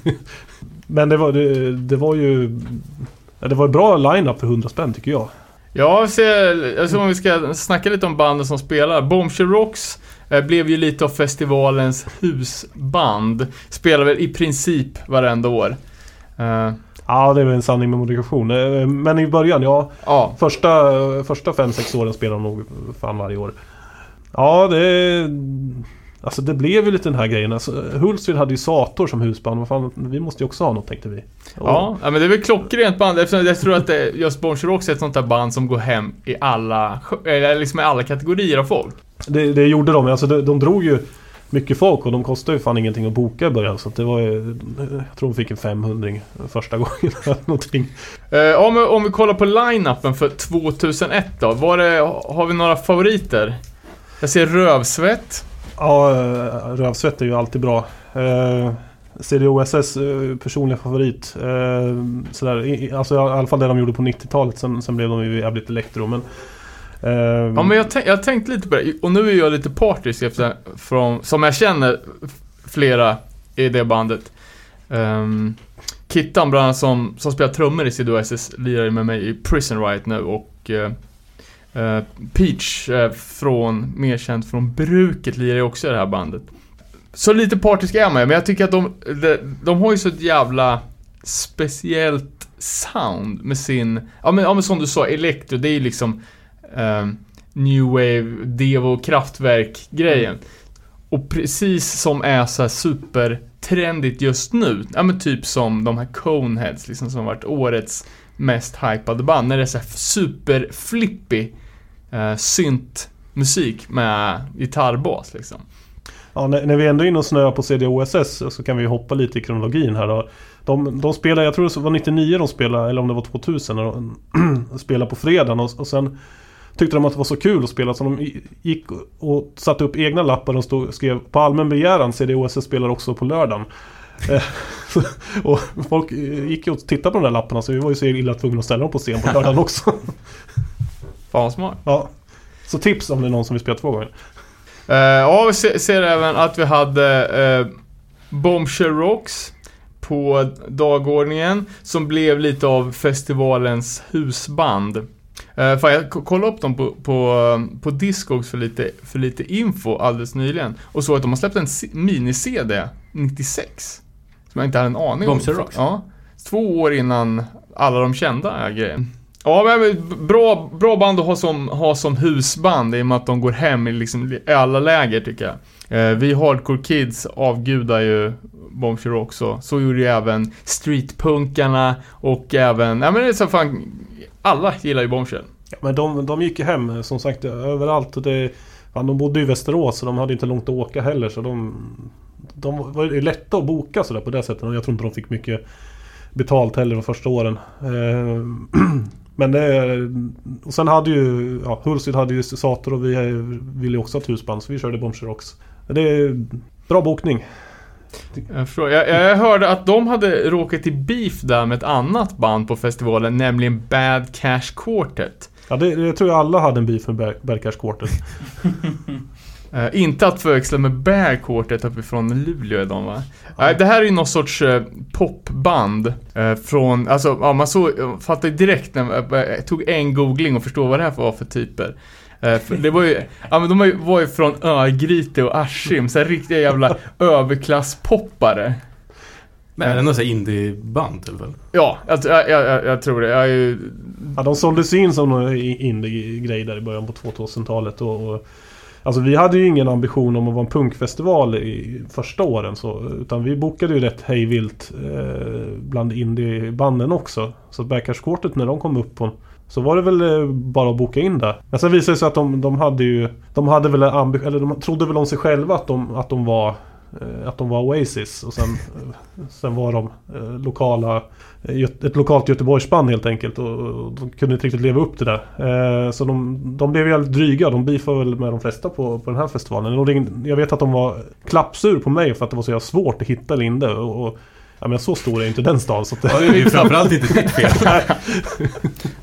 [SPEAKER 5] <laughs> men det, var, det, det var ju... ja, Det var en bra line-up för 100 spänn tycker jag.
[SPEAKER 4] Ja, så, alltså om vi ska snacka lite om banden som spelar. Bombshell Rocks eh, blev ju lite av festivalens husband. Spelar väl i princip varenda år. Eh,
[SPEAKER 5] Ja, det är väl en sanning med modifikation. Eh, Men i början, ja.
[SPEAKER 4] ja,
[SPEAKER 5] Första, första fem, sex åren spelade de nog fan varje år. Ja, det... Alltså det blev ju lite den här grejen. Alltså, Hultsfred hade ju Sator som husband. Vad fan, vi måste ju också ha något tänkte vi. Och-
[SPEAKER 4] ja, men det är väl klockrent band eftersom jag tror att det, just Bombshell Rocks är ett sånt där band som går hem i alla, eller liksom i alla kategorier av folk.
[SPEAKER 5] Det, det gjorde de. Alltså de, de drog ju mycket folk och de kostade ju fan ingenting att boka i början. Så det var ju... Jag tror de fick en 500 första <laughs> gången. eller någonting.
[SPEAKER 4] Eh, om, vi, om vi kollar på line-upen för 2001 då. Var det, har vi några favoriter? Jag ser Rövsvett.
[SPEAKER 5] Ja, eh, Rövsvett är ju alltid bra. Eh, CDOSS eh, personliga favorit. Eh, sådär, i- alltså i alla fall det de gjorde på 90-talet. Sen, sen blev de ju jävligt elektro. Men, eh,
[SPEAKER 4] Ja men jag, tänk, jag tänkte lite på det, och nu är jag lite partisk efter, från, som jag känner flera i det bandet. Um, Kittan bland annat som, som spelar trummor i CDOSS lirar ju med mig i Prison Riot nu och eh, Peach eh, från, mer känd från Bruket lirar ju också i det här bandet. Så lite partisk är man men jag tycker att de, de, de har ju så ett jävla speciellt sound med sin, ja men, ja, men som du sa, elektro, det är ju liksom ehm, New Wave, Devo, Kraftwerk-grejen. Och precis som är så här supertrendigt just nu, ja men typ som de här Coneheads liksom som har varit årets mest hypade band. När det är så här superflippy uh, synt-musik med gitarrbas liksom.
[SPEAKER 5] Ja, när, när vi ändå är inne och snöar på CDOSS så kan vi hoppa lite i kronologin här då. De, de spelade, jag tror det var 99 de spelade, eller om det var 2000, när de <clears throat> spelade på fredagen och, och sen tyckte de att det var så kul att spela så de gick och- satte upp egna lappar och stod, skrev på allmän begäran CDOSS spelar också på lördagen. Eh, <laughs> och folk eh, gick och tittade på de där lapparna så vi var ju så illa tvungna att ställa dem på scen på lördagen <laughs> också.
[SPEAKER 4] Fan vad smart.
[SPEAKER 5] ja. Så tips om det är någon som vill spela två gånger.
[SPEAKER 4] Eh, ja, vi ser, ser även att vi hade uh, Bombshell Rocks på dagordningen som blev lite av festivalens husband. Uh, fan, jag k- kollade upp dem på, på, på Discogs för lite, för lite info alldeles nyligen och såg att de har släppt en mini-CD 96. Som jag inte hade en aning om.
[SPEAKER 6] Bombshell Rocks?
[SPEAKER 4] Ja. Två år innan alla de kända grejer. Ja, men bra, bra band att ha som, ha som husband i och med att de går hem i, liksom, i alla läger tycker jag. Eh, vi hardcore kids avgudar ju Bombshire också. Så gjorde ju även streetpunkarna och även, ja men det är så fan, alla gillar ju Bombshire.
[SPEAKER 5] Ja, men de, de gick ju hem som sagt överallt. Och det, fan, de bodde i Västerås så de hade inte långt att åka heller. Så de, de var ju lätta att boka sådär på det sättet. Och jag tror inte de fick mycket betalt heller de första åren. Eh, <clears throat> Men det, och sen hade ju ja, Hultsfred hade ju Sator och vi ville ju också ha ett husband så vi körde Bombshell Rocks. Det är bra bokning.
[SPEAKER 4] Jag, förstår. jag, jag hörde att de hade råkat i beef där med ett annat band på festivalen, nämligen Bad Cash Quartet.
[SPEAKER 5] Ja, det, det tror jag alla hade en beef med Bad Cash Quartet. <laughs>
[SPEAKER 4] Eh, inte att förväxla med Bear Quartet uppifrån Luleå är de va? Nej, det här är ju någon sorts eh, popband eh, från, alltså ja, man såg, jag fattade direkt när jag, tog en googling och förstod vad det här var för typer. Eh, för det var ju, ja men de var ju, var ju från Örgryte och Askim, så här riktiga jävla överklasspoppare.
[SPEAKER 6] Men är det här indieband alla fall?
[SPEAKER 4] Ja, jag, jag, jag, jag tror det. Jag är ju,
[SPEAKER 5] Ja, de såldes in som någon indie-grej där i början på 2000-talet. Och, och, alltså vi hade ju ingen ambition om att vara en punkfestival i första åren. Så, utan vi bokade ju rätt hejvilt eh, bland indiebanden också. Så Backash Quartet när de kom upp på så var det väl eh, bara att boka in där. Men sen visade det sig att de, de hade ju... De hade väl ambition, eller de trodde väl om sig själva att de, att de var... Eh, att de var Oasis och sen, eh, sen var de eh, lokala ett lokalt Göteborgsband helt enkelt och, de kunde inte riktigt leva upp till det. Så de, de blev jävligt dryga. De beefade väl med de flesta på, på den här festivalen. Jag vet att de var klappsur på mig för att det var så jävla svårt att hitta Linde. Och, och, ja, men så stor är inte den stan. Så att
[SPEAKER 6] Ja, det är ju framförallt inte ditt fel. <laughs>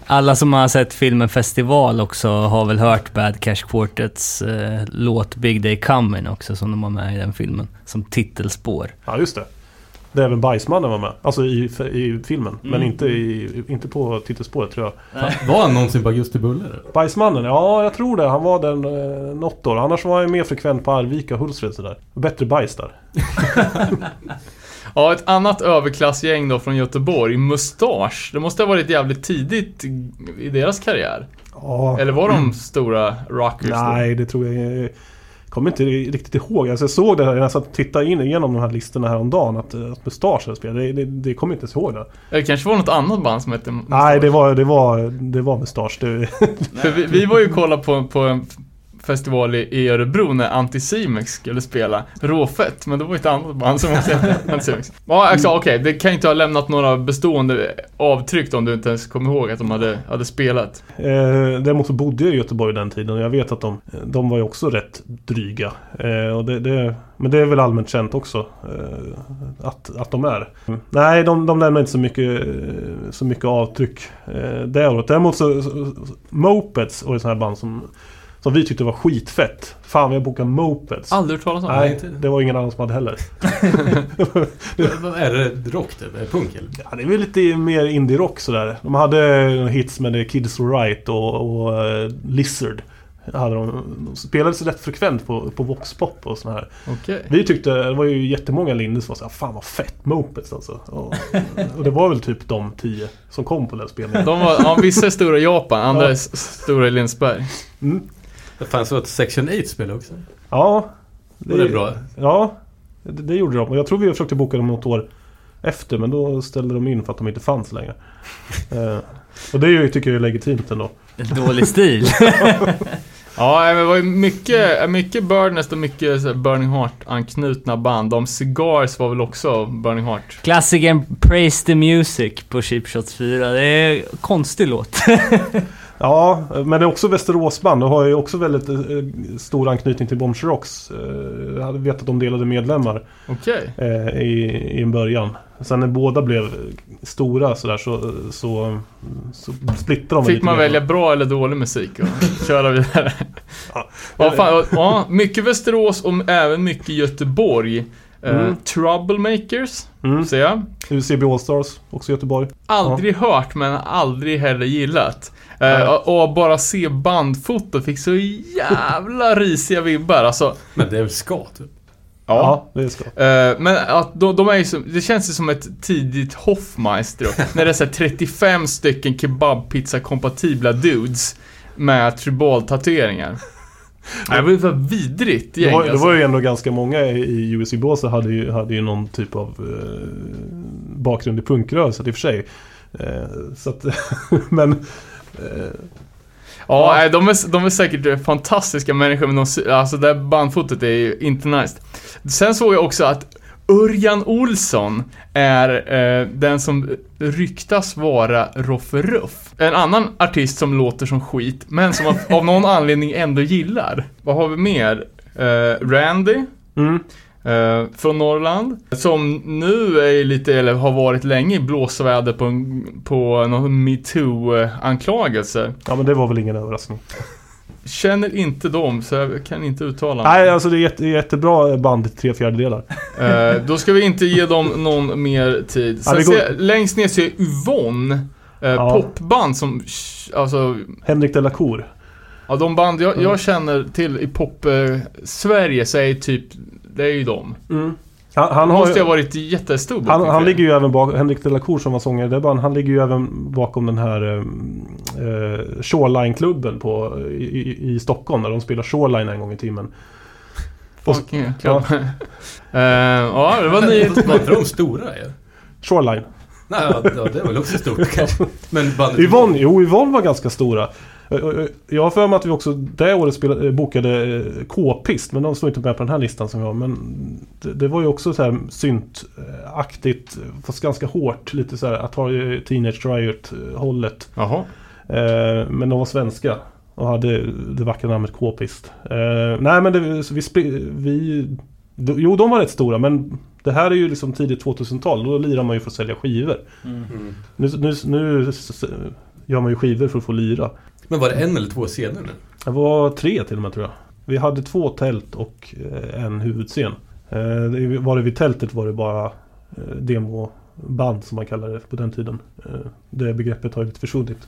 [SPEAKER 7] Alla som har sett filmen Festival också har väl hört Bad Cash Quartets eh, låt Big Day Coming också som de har med i den filmen. Som titelspår.
[SPEAKER 5] Ja, just det. Det är även Bajsmannen var med. Alltså i, i filmen. Men inte, i, inte på titelspåret tror jag.
[SPEAKER 6] Var han någonsin på Augusti Bulle?
[SPEAKER 5] Bajsmannen? Ja, jag tror det. Han var den eh, något år. Annars var han mer frekvent på Arvika och Hultsfred sådär. Bättre bajs där. <laughs>
[SPEAKER 4] ja, ett annat överklassgäng då från Göteborg, Mustasch. Det måste ha varit jävligt tidigt i deras karriär.
[SPEAKER 5] Ja.
[SPEAKER 4] Eller var de stora rockers då?
[SPEAKER 5] Nej, det tror jag Jag kommer inte riktigt ihåg. Alltså jag såg det här jag satt och tittade in igenom de här listorna häromdagen. Att, att Mustasch hade spelat. Det, det, det kommer inte ens ihåg det.
[SPEAKER 4] Det kanske var något annat band som hette Mustasch.
[SPEAKER 5] Nej, det var, det var, det var Mustasch. Det,
[SPEAKER 4] För vi, vi var ju och kollade på, på en festival i, Örebro när Anticimex skulle spela Råfett, men det var ju ett annat band som också hette Anticimex. Ja, alltså, okej, det kan inte ha lämnat några bestående avtryck om du inte ens kommer ihåg att de hade, hade spelat.
[SPEAKER 5] Eh, däremot så bodde jag i Göteborg den tiden och jag vet att de, de var ju också rätt dryga. Eh, och det, det, men det är väl allmänt känt också eh, att, att de är. Nej, de, de lämnar inte så mycket, så mycket avtryck eh, det året. Däremot så, så, så Mopeds och sånt här band som, som vi tyckte var skitfett. Fan, vi har bokat Mopeds.
[SPEAKER 4] Aldrig hört talas om.
[SPEAKER 5] Nej, det var ingen annan som hade heller. <laughs>
[SPEAKER 6] Är det rock typ? Är det punk eller?
[SPEAKER 5] Ja, det är väl lite mer indie-rock sådär. De hade hits med Kids Were Right och, och eh, Lizard. Hade de, de spelades rätt frekvent på, på Vox Pop och sådär.
[SPEAKER 4] Okej.
[SPEAKER 5] Vi tyckte, det var ju jättemånga Lindes som var såhär, fan vad fett Mopeds alltså. Och, <laughs> och det var väl typ de tio som kom på den spelningen.
[SPEAKER 4] De var, ja, vissa är stora i Japan, andra är s- stora i Lindesberg.
[SPEAKER 5] Mm.
[SPEAKER 6] Det fanns så att Section 8 spelade också.
[SPEAKER 5] Ja.
[SPEAKER 6] Var det bra?
[SPEAKER 5] Ja, det, det gjorde de. Och jag tror vi försökte boka dem något år efter, men då ställde de in för att de inte fanns längre. <laughs> eh, och det är ju, tycker jag är legitimt ändå.
[SPEAKER 7] Dålig stil. <laughs>
[SPEAKER 4] Ja, det var ju mycket, mycket Birdnest och mycket så Burning Heart-anknutna band. De Cigars var väl också Burning Heart.
[SPEAKER 7] Klassikern Praise the Music på Cheap Shots 4. Det är en konstig låt. <laughs>
[SPEAKER 5] Ja, men det är också Västeråsband och har ju också väldigt eh, stor anknytning till Bombs Rocks. Eh, jag hade vetat att de delade medlemmar
[SPEAKER 4] Okej.
[SPEAKER 5] eh, i, i en början. Sen när båda blev stora sådär så, så, så splittrade de
[SPEAKER 4] Fick
[SPEAKER 5] lite
[SPEAKER 4] man
[SPEAKER 5] mer.
[SPEAKER 4] välja bra eller dålig musik och <laughs> köra vidare?
[SPEAKER 5] Ja.
[SPEAKER 4] Ja, fan, ja, mycket Västerås och även mycket Göteborg. Eh,
[SPEAKER 5] Mm.
[SPEAKER 4] Troublemakers,
[SPEAKER 5] Mm.
[SPEAKER 4] ser jag.
[SPEAKER 5] UCB Allstars, också Göteborg.
[SPEAKER 4] Aldrig hört men aldrig heller gillat.
[SPEAKER 5] Nej.
[SPEAKER 4] och, och bara se bandfoto fick så jävla risiga vibbar. Alltså,
[SPEAKER 6] Men det är väl ska typ?
[SPEAKER 5] Ja, det ska.
[SPEAKER 4] Eh, men att de, de är ju som, det känns ju som ett tidigt Hoffmeister <laughs> När det är så här 35 stycken kebabpizza-kompatibla dudes med tribal-tatueringar. Nej, det var ju för vidrigt
[SPEAKER 5] Det
[SPEAKER 4] gäng
[SPEAKER 5] var, det
[SPEAKER 4] alltså.
[SPEAKER 5] var ju ändå ganska många i i USC Båstad hade ju, hade ju någon typ av eh, bakgrund i punkrörelsen i och för sig. Eh, så att, <laughs> men... Eh,
[SPEAKER 4] Ja, nej, de, är, de är säkert fantastiska människor, men de, alltså det här bandfotot är ju inte nice. Sen såg jag också att Örjan Olsson är eh, den som ryktas vara Roffe Ruff. En annan artist som låter som skit, men som av, <laughs> någon anledning ändå gillar. Vad har vi mer? Eh, Randy.
[SPEAKER 5] mm,
[SPEAKER 4] Eh, från Norrland. Som nu är lite, eller har varit länge i blåsväder på, en, på någon metoo-anklagelse.
[SPEAKER 5] ja men det var väl ingen överraskning.
[SPEAKER 4] Känner inte dem, så jag kan inte uttala mig.
[SPEAKER 5] Nej, alltså det är jätte, jättebra band tre fjärdedelar.
[SPEAKER 4] Eh, då ska vi inte ge dem någon mer tid.
[SPEAKER 5] Ja,
[SPEAKER 4] Sen
[SPEAKER 5] vi går-
[SPEAKER 4] ser, längst ner ser jag Yvonne. Eh,
[SPEAKER 5] Ja.
[SPEAKER 4] Popband som, alltså,
[SPEAKER 5] Henrik de la Cour.
[SPEAKER 4] ja de band jag,
[SPEAKER 5] Mm.
[SPEAKER 4] jag känner till i pop-Sverige så är typ, det är ju de.
[SPEAKER 5] Han, han,
[SPEAKER 4] Han
[SPEAKER 5] har
[SPEAKER 4] måste
[SPEAKER 5] ju,
[SPEAKER 4] ha varit jättestor
[SPEAKER 5] han, han ligger ju även bakom, Henrik de la Cour som var sångare i det band, han ligger ju även bakom den här eh, eh, Shoreline-klubben på, i, i, Stockholm där de spelar Shoreline en gång i timmen.
[SPEAKER 4] Fucking club. <laughs> Eh, ja, det var nyhet.
[SPEAKER 6] Var inte de stora ju?
[SPEAKER 5] Shoreline.
[SPEAKER 6] Nej, ja, ja, det var väl också stort kanske. Men bandet
[SPEAKER 5] Yvonne, jo Yvonne var ganska stora. Eh, eh, Jag har för mig att vi också det året spelade, eh, bokade eh, K-pist, men de står inte med på den här listan som vi har. Men det, det var ju också så här syntaktigt, fast ganska hårt. Lite så här Atari Teenage Riot-hållet.
[SPEAKER 4] Jaha.
[SPEAKER 5] Eh, men de var svenska och hade det vackra namnet K-pist. Eh, nej men det, så vi, spe- vi... Jo, de var rätt stora men det här är ju liksom tidigt 2000-tal. Då lirar man ju för att sälja skivor.
[SPEAKER 6] Mm.
[SPEAKER 5] Nu, nu, nu gör man ju skivor för att få lira.
[SPEAKER 6] Men var det en eller två scener nu?
[SPEAKER 5] Det var tre till och med tror jag. Vi hade två tält och eh, en huvudscen. Eh, var det vid tältet var det bara eh, demoband som man kallade det på den tiden. Det begreppet har ju lite försvunnit.